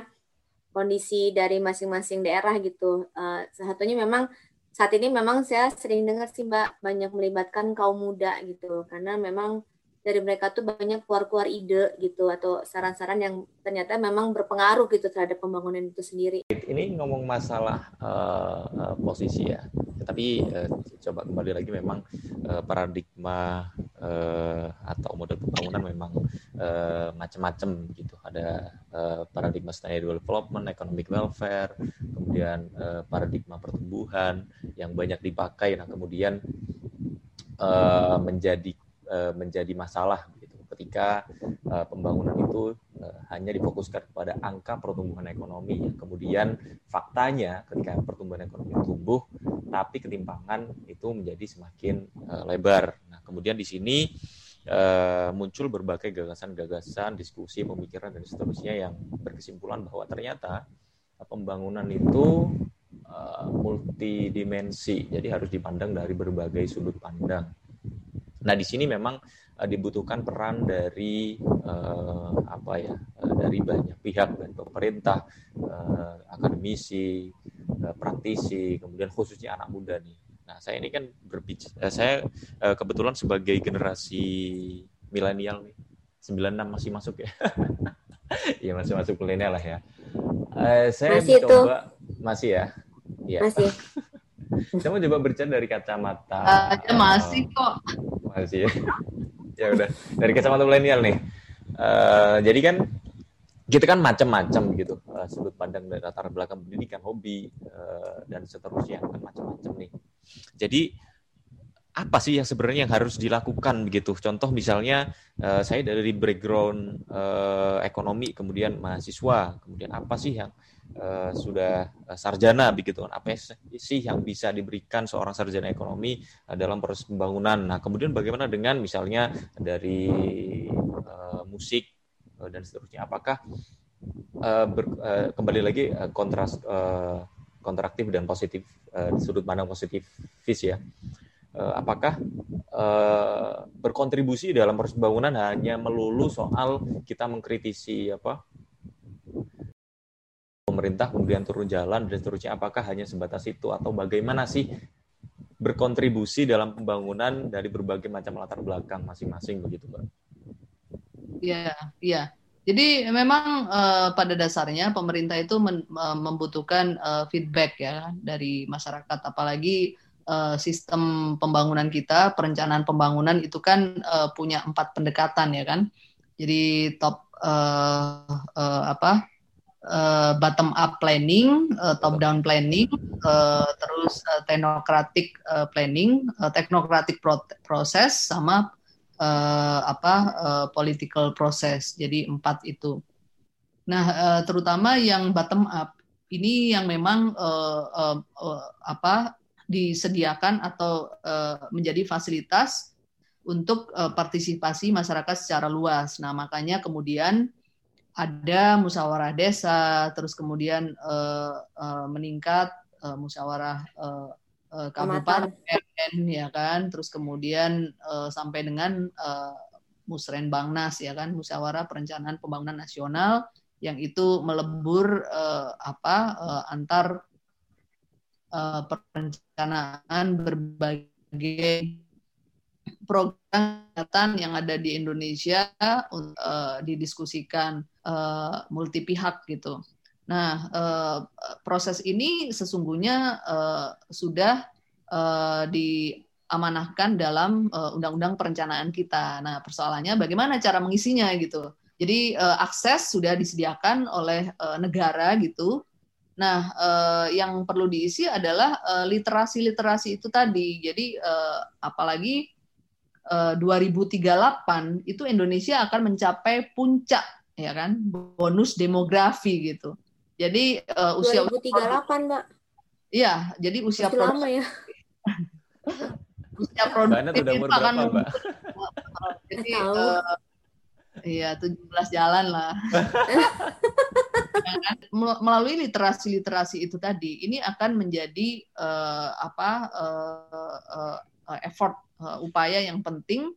kondisi dari masing-masing daerah gitu. Uh, satunya memang saat ini memang saya sering dengar sih Mbak banyak melibatkan kaum muda gitu, karena memang dari mereka tuh banyak keluar-keluar ide gitu atau saran-saran yang ternyata memang berpengaruh gitu terhadap pembangunan itu sendiri. Ini ngomong masalah uh, posisi ya, tapi uh, coba kembali lagi memang uh, paradigma uh, atau model pembangunan memang uh, macam-macam gitu. Ada uh, paradigma sustainable development, economic welfare, kemudian uh, paradigma pertumbuhan yang banyak dipakai. Nah kemudian menjadi menjadi masalah gitu ketika uh, pembangunan itu uh, hanya difokuskan kepada angka pertumbuhan ekonomi ya. kemudian faktanya ketika pertumbuhan ekonomi tumbuh tapi ketimpangan itu menjadi semakin lebar nah kemudian di sini muncul berbagai gagasan-gagasan, diskusi, pemikiran dan seterusnya yang berkesimpulan bahwa ternyata pembangunan itu multidimensi, jadi harus dipandang dari berbagai sudut pandang. Nah, di sini memang uh, dibutuhkan peran dari uh, apa ya? Uh, dari banyak pihak dari pemerintah, uh, akademisi, uh, praktisi, kemudian khususnya anak muda nih. Nah, saya ini kan berbicara saya uh, kebetulan sebagai generasi milenial nih. 96 masih masuk ya. [laughs] Iya, masih masuk milenial lah ya. Uh, saya masih coba itu. masih ya. Iya. Masih. [laughs] saya mau coba berbicara dari kacamata. Uh, masih kok masih ya. [laughs] ya udah dari kacamata milenial nih. Uh, jadi kan kita kan macam-macam gitu uh, sudut pandang dari latar belakang pendidikan, hobi uh, dan seterusnya kan macam-macam nih. Jadi apa sih yang sebenarnya yang harus dilakukan begitu? Contoh misalnya uh, saya dari background uh, ekonomi, kemudian mahasiswa, kemudian apa sih yang uh, sudah uh, sarjana begitu. Kan apa sih yang bisa diberikan seorang sarjana ekonomi uh, dalam proses pembangunan? Nah kemudian bagaimana dengan misalnya dari uh, musik uh, dan seterusnya? Apakah uh, ber, uh, kembali lagi uh, kontras uh, kontraktif dan positif uh, sudut pandang positifis ya? Uh, apakah uh, berkontribusi dalam proses pembangunan hanya melulu soal kita mengkritisi apa pemerintah kemudian turun jalan dan seterusnya apakah hanya sebatas itu atau bagaimana sih berkontribusi dalam pembangunan dari berbagai macam latar belakang masing-masing begitu Mbak? Iya, iya. Jadi memang uh, pada dasarnya pemerintah itu uh, membutuhkan uh, feedback ya dari masyarakat apalagi uh, sistem pembangunan kita, perencanaan pembangunan itu kan uh, punya empat pendekatan ya kan. Jadi top uh, uh, apa uh, bottom up planning, uh, top down planning, uh, terus uh, technocratic uh, planning, uh, technocratic pro process sama uh, apa uh, political process. Jadi empat itu. Nah, uh, terutama yang bottom up ini yang memang uh, uh, uh, apa disediakan atau uh, menjadi fasilitas untuk uh, partisipasi masyarakat secara luas. Nah, makanya kemudian ada musyawarah desa, terus kemudian uh, uh, meningkat uh, musyawarah uh, kabupaten ya kan, terus kemudian uh, sampai dengan uh, Musrenbangnas ya kan, musyawarah perencanaan pembangunan nasional yang itu melebur uh, apa uh, antar uh, perencanaan berbagai program yang ada di Indonesia uh, didiskusikan uh, multi pihak gitu. Nah, uh, proses ini sesungguhnya uh, sudah uh, diamanahkan dalam undang-undang uh, perencanaan kita. Nah, persoalannya bagaimana cara mengisinya gitu. Jadi uh, akses sudah disediakan oleh uh, negara gitu. Nah, uh, yang perlu diisi adalah literasi-literasi itu tadi. Jadi uh, apalagi 2038 itu Indonesia akan mencapai puncak ya kan bonus demografi gitu. Jadi uh, usia 2038, Mbak. Iya, jadi usia Masih lama ya. [laughs] usia produktif itu akan Mbak? [laughs] jadi uh, Iya, 17 jalan lah. [laughs] Kan? Melalui literasi-literasi itu tadi, ini akan menjadi uh, apa uh, uh, effort, uh, upaya yang penting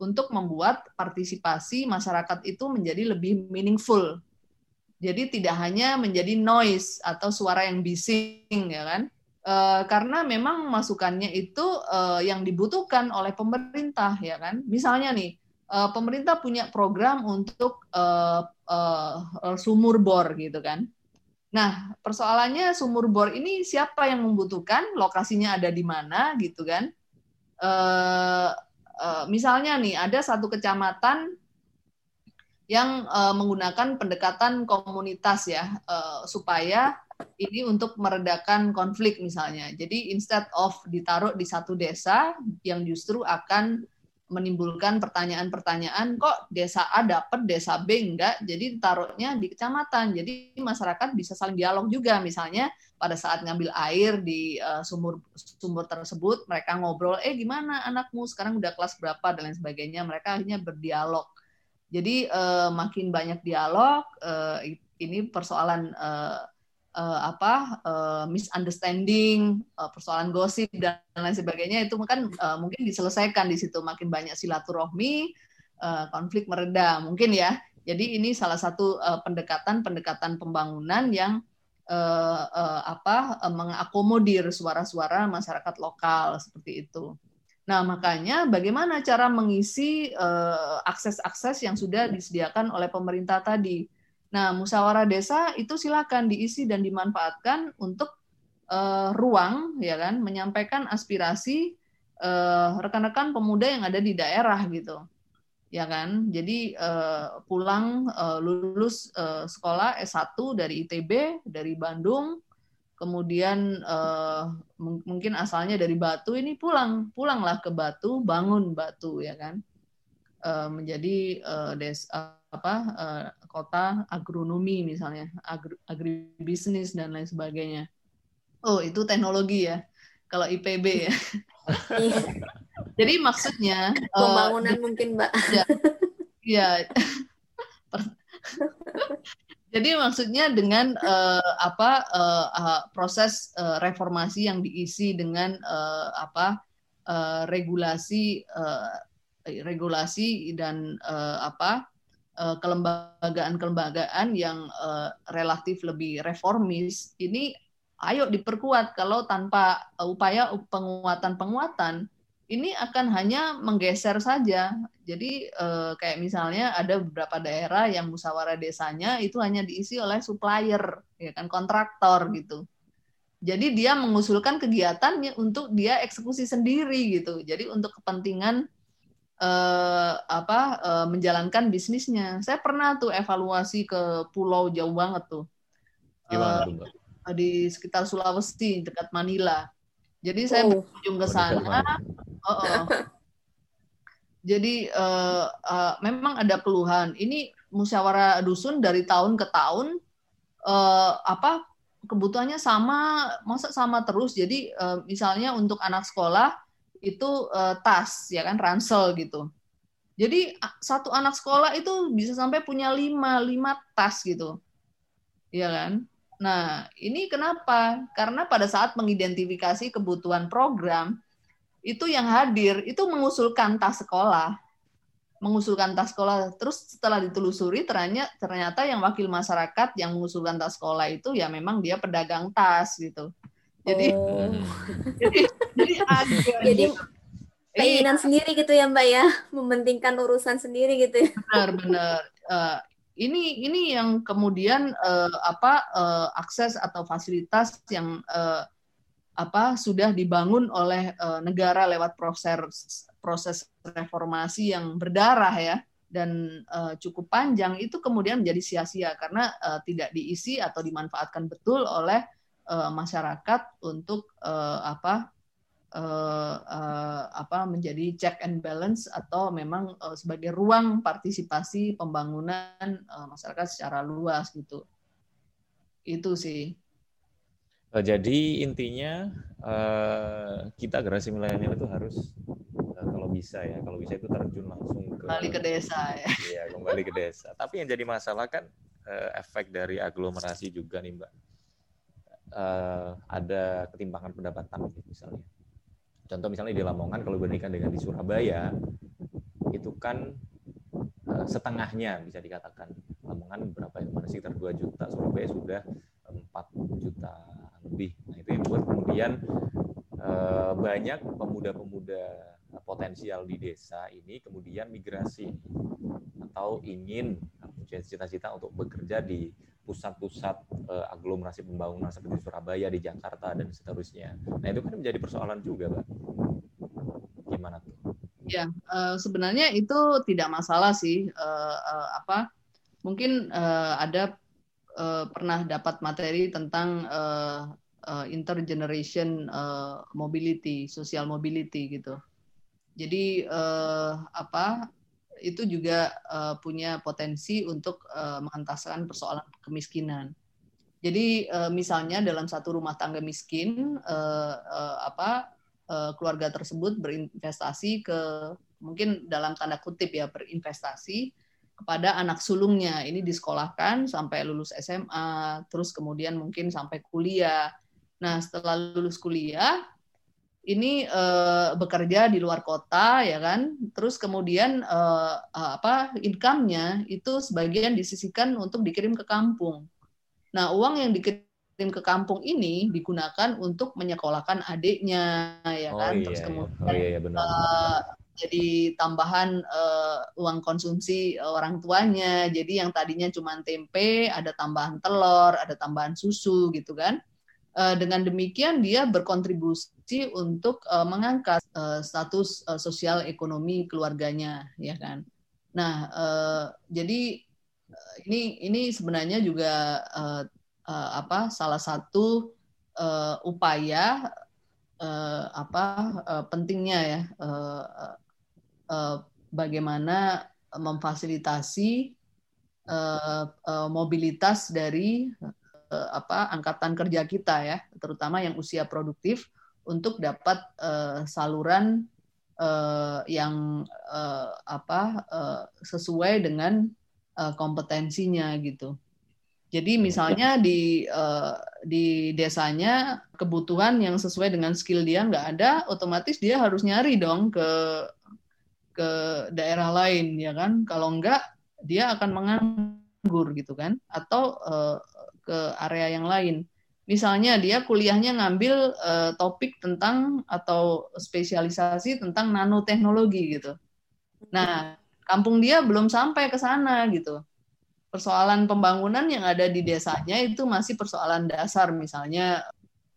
untuk membuat partisipasi masyarakat itu menjadi lebih meaningful. Jadi tidak hanya menjadi noise atau suara yang bising, ya kan? Uh, karena memang masukannya itu uh, yang dibutuhkan oleh pemerintah, ya kan? Misalnya nih, uh, pemerintah punya program untuk uh, uh, sumur bor gitu kan. Nah, persoalannya sumur bor ini siapa yang membutuhkan, lokasinya ada di mana gitu kan. Uh, uh, misalnya nih ada satu kecamatan yang uh, menggunakan pendekatan komunitas ya uh, supaya ini untuk meredakan konflik misalnya. Jadi instead of ditaruh di satu desa yang justru akan menimbulkan pertanyaan-pertanyaan kok desa A dapat desa B enggak? Jadi taruhnya di kecamatan. Jadi masyarakat bisa saling dialog juga. Misalnya pada saat ngambil air di uh, sumur sumur tersebut mereka ngobrol eh gimana anakmu? Sekarang udah kelas berapa? Dan lain sebagainya. Mereka akhirnya berdialog. Jadi uh, makin banyak dialog uh, ini persoalan uh, apa uh, misunderstanding, uh, persoalan gosip dan lain sebagainya itu kan uh, mungkin diselesaikan di situ makin banyak silaturahmi, uh, konflik mereda mungkin ya. Jadi ini salah satu pendekatan-pendekatan pembangunan yang uh, uh, apa uh, mengakomodir suara-suara masyarakat lokal seperti itu. Nah, makanya bagaimana cara mengisi akses-akses uh, yang sudah disediakan oleh pemerintah tadi? Nah, musyawarah desa itu silakan diisi dan dimanfaatkan untuk uh, ruang, ya kan, menyampaikan aspirasi eh, rekan-rekan pemuda yang ada di daerah gitu, ya kan. Jadi uh, pulang uh, lulus uh, sekolah S1 dari ITB, dari Bandung, kemudian uh, mungkin asalnya dari Batu ini pulang, pulanglah ke Batu, bangun Batu, ya kan, uh, menjadi uh, des apa uh, kota agronomi misalnya agri agribisnis dan lain sebagainya. Oh itu teknologi ya kalau IPB ya. [laughs] Jadi maksudnya eh, pembangunan uh, mungkin mbak. ya, ya. [laughs] jadi maksudnya dengan uh, apa uh, uh, proses uh, reformasi yang diisi dengan uh, apa uh, regulasi uh, regulasi dan uh, apa kelembagaan-kelembagaan yang uh, relatif lebih reformis ini ayo diperkuat kalau tanpa upaya penguatan-penguatan ini akan hanya menggeser saja. Jadi uh, kayak misalnya ada beberapa daerah yang musyawarah desanya itu hanya diisi oleh supplier, ya kan kontraktor gitu. Jadi dia mengusulkan kegiatan untuk dia eksekusi sendiri gitu. Jadi untuk kepentingan uh, apa uh, menjalankan bisnisnya. Saya pernah tuh evaluasi ke pulau jauh banget tuh. uh, di sekitar Sulawesi dekat Manila. Jadi saya oh. berkunjung ke sana. Oh, oh. [laughs] Jadi uh, uh, memang ada keluhan. Ini musyawarah dusun dari tahun ke tahun uh, apa kebutuhannya sama, masa sama terus. Jadi uh, misalnya untuk anak sekolah itu uh, tas ya kan ransel gitu. Jadi satu anak sekolah itu bisa sampai punya lima lima tas gitu, ya kan? Nah, ini kenapa? Karena pada saat mengidentifikasi kebutuhan program, itu yang hadir itu mengusulkan tas sekolah. Mengusulkan tas sekolah. Terus setelah ditelusuri ternyata ternyata yang wakil masyarakat yang mengusulkan tas sekolah itu ya memang dia pedagang tas gitu. Jadi Oh. [laughs] jadi jadi ada Jadi gitu. keinginan sendiri gitu ya Mbak ya, mementingkan urusan sendiri gitu ya. benar-benar Eh, ini ini yang kemudian eh, apa eh, akses atau fasilitas yang eh, apa sudah dibangun oleh eh, negara lewat proses proses reformasi yang berdarah ya dan eh, cukup panjang itu kemudian menjadi sia-sia karena eh, tidak diisi atau dimanfaatkan betul oleh eh, masyarakat untuk eh, apa eh, eh, apa menjadi check and balance atau memang eh, sebagai ruang partisipasi pembangunan eh, masyarakat secara luas gitu. Itu sih. Jadi intinya kita generasi milenial itu harus kalau bisa ya, kalau bisa itu terjun langsung ke Kembali ke desa ya. Iya, kembali ke desa. Tapi yang jadi masalah kan efek dari aglomerasi juga nih, Mbak. Eh, ada ketimpangan pendapatan misalnya. Contoh misalnya di Lamongan kalau dibandingkan dengan di Surabaya, itu kan eh, setengahnya bisa dikatakan. Lamongan berapa ya? Kemarin sekitar 2 juta, Surabaya sudah 4 juta lebih. Nah, itu yang buat kemudian eh, banyak pemuda-pemuda potensial di desa ini kemudian migrasi atau ingin cita-cita untuk bekerja di pusat-pusat eh, aglomerasi pembangunan seperti Surabaya, di Jakarta dan seterusnya. Nah itu kan menjadi persoalan juga, Pak. Gimana tuh? Ya, eh, sebenarnya itu tidak masalah sih. Eh, eh, apa? Mungkin eh, ada eh, pernah dapat materi tentang eh, eh, intergeneration eh, mobility, social mobility gitu. Jadi eh, apa? Itu juga eh, punya potensi untuk eh, mengentaskan persoalan kemiskinan. Jadi eh, misalnya dalam satu rumah tangga miskin, eh, eh, apa eh, keluarga tersebut berinvestasi ke mungkin dalam tanda kutip ya berinvestasi kepada anak sulungnya ini disekolahkan sampai lulus SMA terus kemudian mungkin sampai kuliah nah setelah lulus kuliah ini eh, bekerja di luar kota ya kan terus kemudian eh, apa income-nya itu sebagian disisihkan untuk dikirim ke kampung nah uang yang dikirim ke kampung ini digunakan untuk menyekolahkan adiknya ya Oh kan iya, terus iya. kemudian oh iya, iya benar. eh, jadi tambahan eh, uang konsumsi orang tuanya. Jadi yang tadinya cuma tempe, ada tambahan telur, ada tambahan susu gitu kan. Eh, dengan demikian dia berkontribusi untuk eh, mengangkat eh, status eh, sosial ekonomi keluarganya, ya kan. Nah, eh, jadi eh, ini ini sebenarnya juga eh, eh, apa salah satu eh, upaya eh, apa eh, pentingnya ya eh, eh, bagaimana memfasilitasi eh, eh, mobilitas dari apa angkatan kerja kita ya, terutama yang usia produktif untuk dapat eh, saluran eh, yang eh, apa eh, sesuai dengan eh, kompetensinya gitu. Jadi misalnya di eh, di desanya kebutuhan yang sesuai dengan skill dia nggak ada, otomatis dia harus nyari dong ke ke daerah lain ya kan. Kalau enggak dia akan menganggur gitu kan, atau eh, ke area yang lain. Misalnya dia kuliahnya ngambil eh, topik tentang atau spesialisasi tentang nanoteknologi gitu. Nah, kampung dia belum sampai ke sana gitu. Persoalan pembangunan yang ada di desanya itu masih persoalan dasar. Misalnya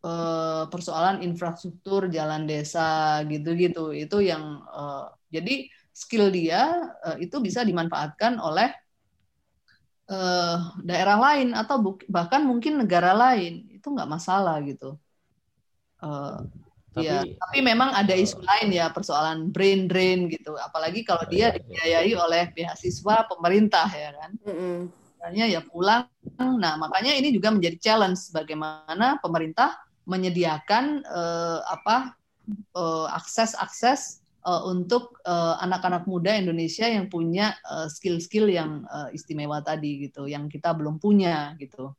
eh, persoalan infrastruktur jalan desa gitu-gitu. Itu yang eh, jadi skill dia eh, itu bisa dimanfaatkan oleh eh, daerah lain atau bahkan mungkin negara lain itu nggak masalah gitu Eh, Tapi Iya, tapi memang ada isu lain ya persoalan brain drain gitu. Apalagi kalau dia dibiayai oleh beasiswa pemerintah ya kan. Sebenarnya ya pulang. Nah, makanya ini juga menjadi challenge bagaimana pemerintah menyediakan eh, apa eh, akses-akses eh, untuk eh, anak-anak muda Indonesia yang punya eh, skill-skill yang eh, istimewa tadi gitu, yang kita belum punya gitu.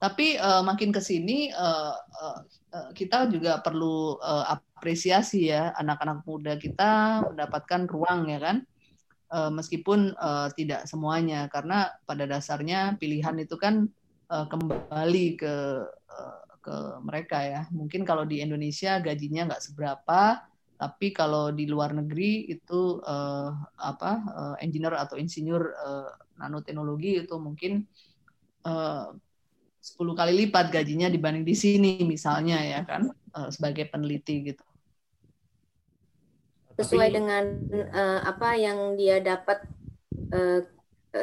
Tapi uh, makin ke sini uh, uh, kita juga perlu uh, apresiasi ya anak-anak muda kita mendapatkan ruang ya kan. Uh, meskipun uh, tidak semuanya karena pada dasarnya pilihan itu kan uh, kembali ke uh, ke mereka ya. Mungkin kalau di Indonesia gajinya nggak seberapa, tapi kalau di luar negeri itu uh, apa uh, engineer atau insinyur uh, nanoteknologi itu mungkin uh, 10 kali lipat gajinya dibanding di sini misalnya ya kan uh, sebagai peneliti gitu. Sesuai dengan uh, apa yang dia dapat uh,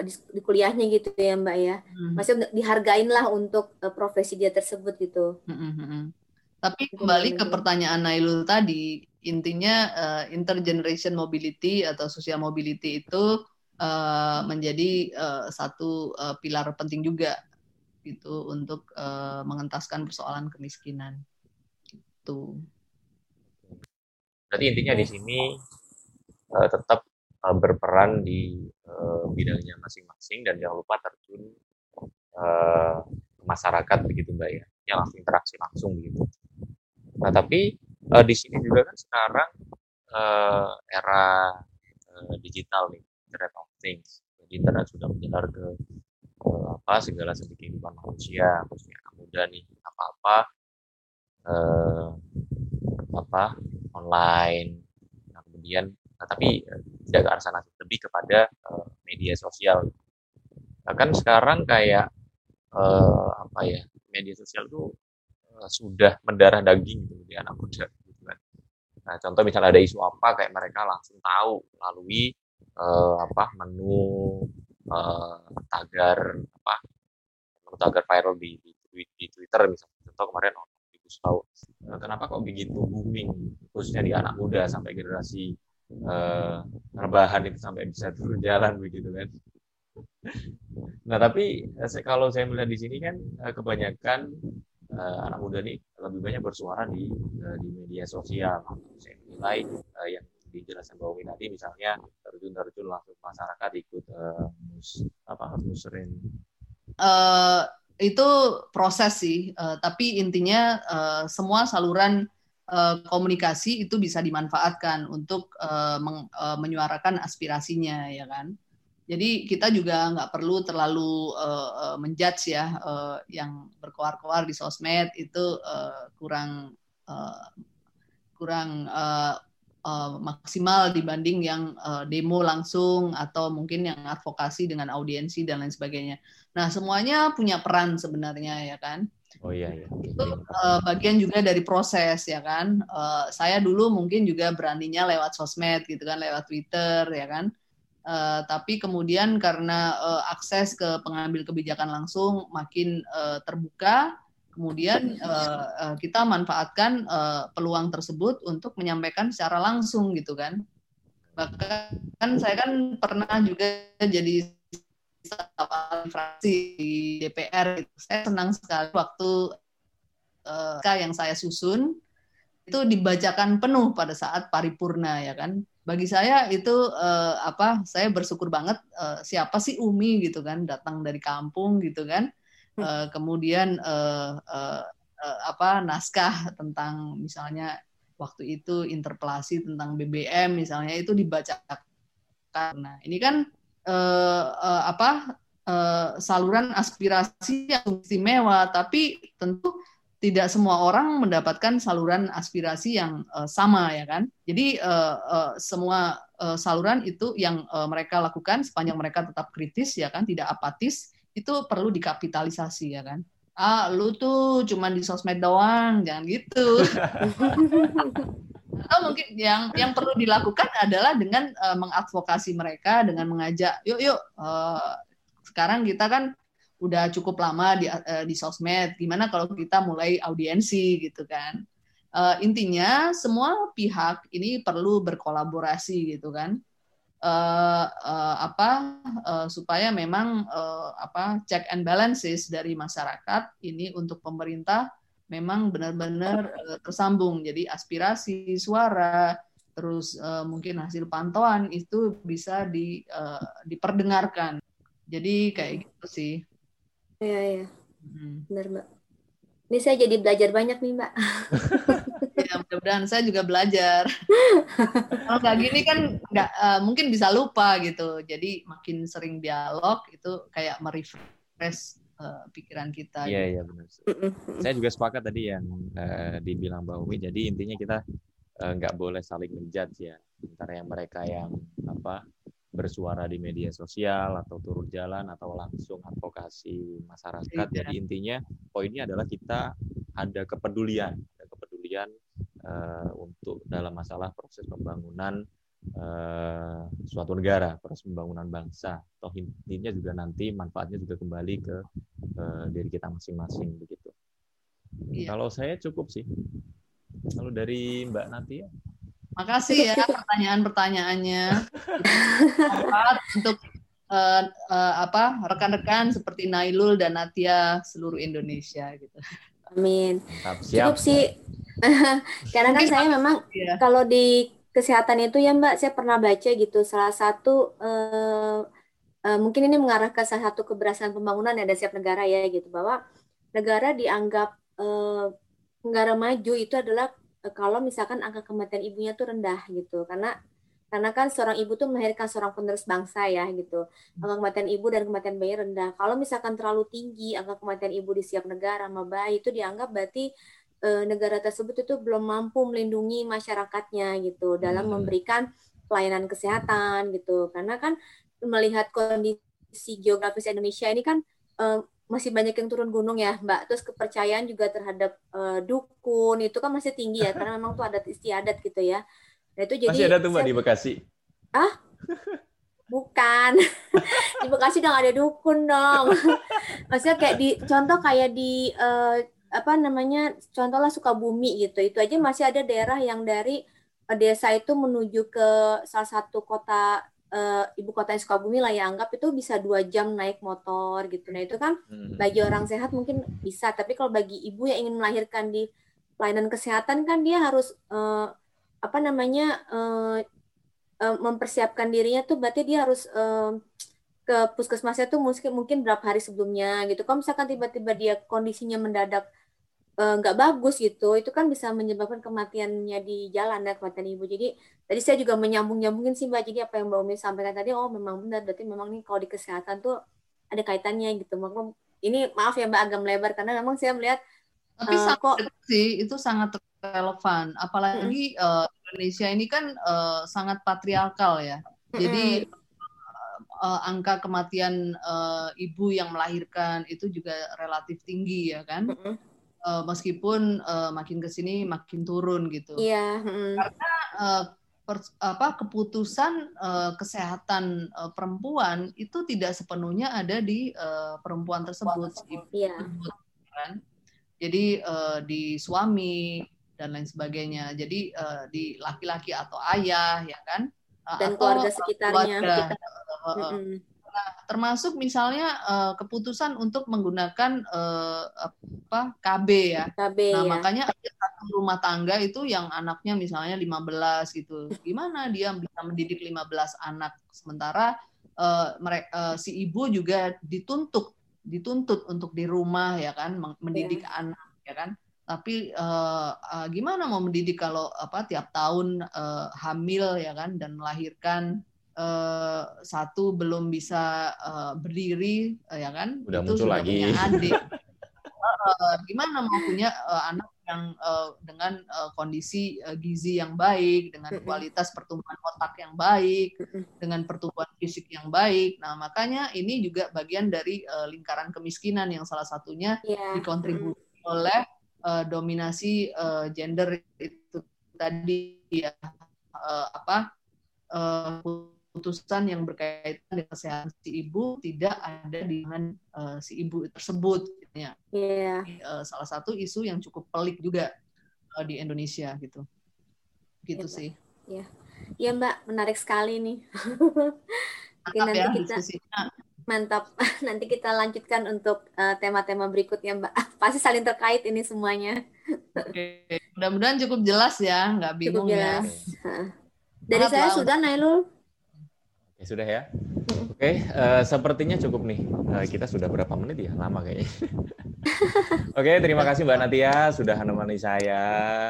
di, di kuliahnya gitu ya Mbak ya. Hmm. Maksudnya dihargain lah untuk uh, profesi dia tersebut gitu. Hmm, hmm, hmm. Tapi kembali ke pertanyaan Nailul tadi, intinya uh, intergeneration mobility atau social mobility itu uh, menjadi uh, satu uh, pilar penting juga gitu untuk uh, mengentaskan persoalan kemiskinan. Itu. Berarti intinya di sini uh, tetap uh, berperan di uh, bidangnya masing-masing dan jangan lupa terjun uh, ke masyarakat begitu mbak ya, yang langsung interaksi langsung begitu. Nah tapi uh, di sini juga kan sekarang uh, era uh, digital nih, Internet of Things. Jadi internet sudah menjalar ke apa segala sendi kehidupan manusia khususnya anak muda nih apa apa uh, apa online. Nah, kemudian nah, tapi uh, tidak ke arah sana lebih kepada uh, media sosial. Nah, kan sekarang kayak uh, apa ya media sosial itu uh, sudah mendarah daging gitu di anak muda gitu kan. Nah contoh misalnya ada isu apa kayak mereka langsung tahu melalui uh, apa menu uh, tagar apa tagar viral di, di, di Twitter misalnya. Contoh kemarin ibu tahu uh, kenapa kok begitu booming khususnya di anak muda sampai generasi uh, rebahan itu sampai bisa turun jalan begitu kan. Nah tapi kalau saya melihat di sini kan kebanyakan uh, anak muda ini lebih banyak bersuara di uh, di media sosial. Saya menilai uh, yang dijelaskan bahwa tadi misalnya terjun-terjun langsung masyarakat ikut uh, mus apa musrin uh, itu proses sih. Uh, tapi intinya uh, semua saluran uh, komunikasi itu bisa dimanfaatkan untuk uh, meng, uh, menyuarakan aspirasinya ya kan? Jadi kita juga nggak perlu terlalu uh, menjudge ya uh, yang berkoar-koar di sosmed itu uh, kurang uh, kurang uh, uh, maksimal dibanding yang uh, demo langsung atau mungkin yang advokasi dengan audiensi dan lain sebagainya. Nah, semuanya punya peran sebenarnya ya kan. Oh iya iya. Itu uh, bagian juga dari proses ya kan. Uh, saya dulu mungkin juga beraninya lewat sosmed gitu kan, lewat Twitter ya kan. Uh, tapi kemudian karena uh, akses ke pengambil kebijakan langsung makin uh, terbuka, kemudian uh, kita manfaatkan uh, peluang tersebut untuk menyampaikan secara langsung gitu kan. Bahkan saya kan pernah juga jadi fraksi di DPR gitu. saya senang sekali waktu uh, yang saya susun itu dibacakan penuh pada saat paripurna ya kan. Bagi saya itu uh, apa saya bersyukur banget uh, siapa sih Umi gitu kan datang dari kampung gitu kan uh, kemudian uh, uh, uh, apa naskah tentang misalnya waktu itu interpelasi tentang BBM misalnya itu dibacakan. Nah ini kan uh, uh, apa uh, saluran aspirasi yang istimewa, tapi tentu tidak semua orang mendapatkan saluran aspirasi yang uh, sama ya kan. Jadi uh, uh, semua uh, saluran itu yang uh, mereka lakukan sepanjang mereka tetap kritis ya kan, tidak apatis itu perlu dikapitalisasi ya kan? Ah lu tuh cuman di sosmed doang jangan gitu. [laughs] Atau mungkin yang yang perlu dilakukan adalah dengan uh, mengadvokasi mereka dengan mengajak yuk yuk uh, sekarang kita kan udah cukup lama di uh, di sosmed gimana kalau kita mulai audiensi gitu kan. Uh, intinya semua pihak ini perlu berkolaborasi gitu kan uh, uh, apa uh, supaya memang uh, apa check and balances dari masyarakat ini untuk pemerintah memang benar-benar uh, tersambung jadi aspirasi suara terus uh, mungkin hasil pantauan itu bisa di uh, diperdengarkan jadi kayak gitu sih Iya, iya. Hmm. Benar, Mbak. Ini saya jadi belajar banyak nih, Mbak. [laughs] Mudah-mudahan saya juga belajar. [laughs] Kalau nggak gini kan nggak uh, mungkin bisa lupa gitu. Jadi makin sering dialog itu kayak merefresh uh, pikiran kita. Iya gitu. iya benar. Saya juga sepakat tadi yang uh, dibilang Mbak Umi. Jadi intinya kita nggak uh, boleh saling menjudge ya antara yang mereka yang apa bersuara di media sosial atau turun jalan atau langsung advokasi masyarakat. Iya. Jadi intinya poinnya adalah kita ada kepedulian, ada kepedulian uh, untuk dalam masalah proses pembangunan uh, suatu negara, proses pembangunan bangsa. Toh intinya juga nanti manfaatnya juga kembali ke uh, diri kita masing-masing begitu. Iya. Kalau saya cukup sih. Kalau dari Mbak Natia? Makasih ya pertanyaan-pertanyaannya. [laughs] untuk uh, uh, apa rekan-rekan seperti Nailul dan Natia seluruh Indonesia gitu. Amin. Siap, siap. Cukup sih. [laughs] Karena kan saya memang ya. kalau di kesehatan itu ya Mbak, saya pernah baca gitu salah satu uh, uh, mungkin ini mengarah ke salah satu keberhasilan pembangunan ya dari setiap negara ya gitu. Bahwa negara dianggap uh, negara maju itu adalah kalau misalkan angka kematian ibunya tuh rendah gitu. Karena karena kan seorang ibu tuh melahirkan seorang penerus bangsa ya gitu. Angka kematian ibu dan kematian bayi rendah. Kalau misalkan terlalu tinggi angka kematian ibu di setiap negara sama bayi itu dianggap berarti e, negara tersebut itu belum mampu melindungi masyarakatnya gitu dalam hmm. memberikan pelayanan kesehatan gitu karena kan melihat kondisi geografis Indonesia ini kan e, masih banyak yang turun gunung ya Mbak. Terus kepercayaan juga terhadap uh, dukun itu kan masih tinggi ya karena memang tuh adat istiadat gitu ya. Nah itu jadi masih ada tuh Mbak saya... di Bekasi. Ah? [laughs] Bukan. [laughs] di Bekasi udah gak ada dukun dong. [laughs] Maksudnya kayak di contoh kayak di uh, apa namanya? Contohlah Sukabumi gitu. Itu aja masih ada daerah yang dari desa itu menuju ke salah satu kota uh, ibu kota Sukabumi lah ya anggap itu bisa dua jam naik motor gitu. Nah itu kan hmm. bagi orang sehat mungkin bisa, tapi kalau bagi ibu yang ingin melahirkan di pelayanan kesehatan kan dia harus uh, apa namanya uh, mempersiapkan dirinya tuh berarti dia harus ke puskesmasnya tuh mungkin mungkin berapa hari sebelumnya gitu. Kalau misalkan tiba-tiba dia kondisinya mendadak nggak uh, bagus gitu, itu kan bisa menyebabkan kematiannya di jalan ya kematian ibu. Jadi tadi saya juga menyambung nyambungin sih mbak. Jadi apa yang mbak Umi sampaikan tadi, oh memang benar. Berarti memang nih kalau di kesehatan tuh ada kaitannya gitu. Maklum ini maaf ya mbak agak melebar karena memang saya melihat tapi uh, sangat kok sih itu sangat relevan. Apalagi mm -hmm. uh, Indonesia ini kan uh, sangat patriarkal ya. Jadi mm -hmm. Uh, angka kematian uh, ibu yang melahirkan itu juga relatif tinggi ya kan. Mm -hmm uh, meskipun uh, makin ke sini makin turun gitu. Iya. Hmm. Karena uh, per, apa keputusan uh, kesehatan uh, perempuan itu tidak sepenuhnya ada di uh, perempuan tersebut, Iya. kan? Jadi uh, di suami dan lain sebagainya. Jadi uh, di laki-laki atau ayah ya kan? Dan atau keluarga sekitarnya. Keluarga, uh, uh, mm -hmm Nah, termasuk misalnya uh, keputusan untuk menggunakan uh, apa KB ya. KB nah, ya. makanya ada satu rumah tangga itu yang anaknya misalnya 15 gitu. Gimana dia bisa mendidik 15 anak sementara uh, eh, mereka uh, si ibu juga dituntut dituntut untuk di rumah ya kan mendidik yeah. anak ya kan. Tapi uh, uh, gimana mau mendidik kalau apa tiap tahun uh, hamil ya kan dan melahirkan uh, satu belum bisa uh, berdiri uh, ya kan? Udah itu muncul sudah lagi. punya adik. [laughs] Uh, gimana mau punya uh, anak yang uh, dengan uh, kondisi uh, gizi yang baik dengan kualitas pertumbuhan otak yang baik dengan pertumbuhan fisik yang baik. Nah makanya ini juga bagian dari uh, lingkaran kemiskinan yang salah satunya yeah. dikontribusi oleh uh, dominasi uh, gender itu tadi ya uh, apa uh, keputusan yang berkaitan dengan kesehatan si ibu tidak ada di tangan uh, si ibu tersebut gitu ya. Yeah. Uh, salah satu isu yang cukup pelik juga uh, di Indonesia gitu. Gitu yeah, sih. Iya. Ya Mbak, menarik sekali nih. [laughs] Mantap nanti ya, kita diskusinya. Mantap. [laughs] Nanti kita lanjutkan untuk tema-tema uh, berikutnya Mbak. [laughs] Pasti saling terkait ini semuanya. Oke. Mudah-mudahan cukup jelas ya, nggak bingung cukup ya. jelas. ya. Dari Maaf saya sudah Nailul. Ya sudah ya. Oke, okay, uh, eh, sepertinya cukup nih. Uh, kita sudah berapa menit ya? Lama kayaknya. [laughs] Oke, terima kasih Mbak Natia sudah menemani saya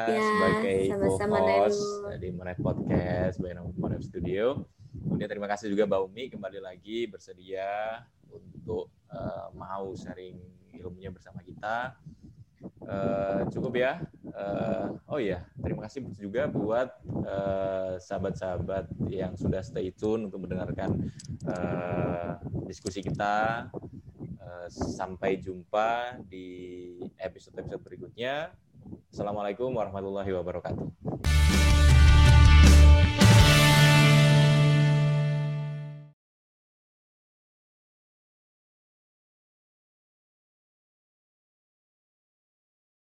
Ya, sebagai sama-sama, co-host Nailul. di Monet Podcast by Monet Studio. Kemudian terima kasih juga Mbak Umi kembali lagi bersedia untuk eh, mau sharing ilmunya bersama kita. Eh, cukup ya. Eh, oh iya, terima kasih juga buat sahabat-sahabat yang sudah stay tune untuk mendengarkan eh, diskusi kita. Eh, sampai jumpa di episode-episode berikutnya. Assalamualaikum warahmatullahi wabarakatuh.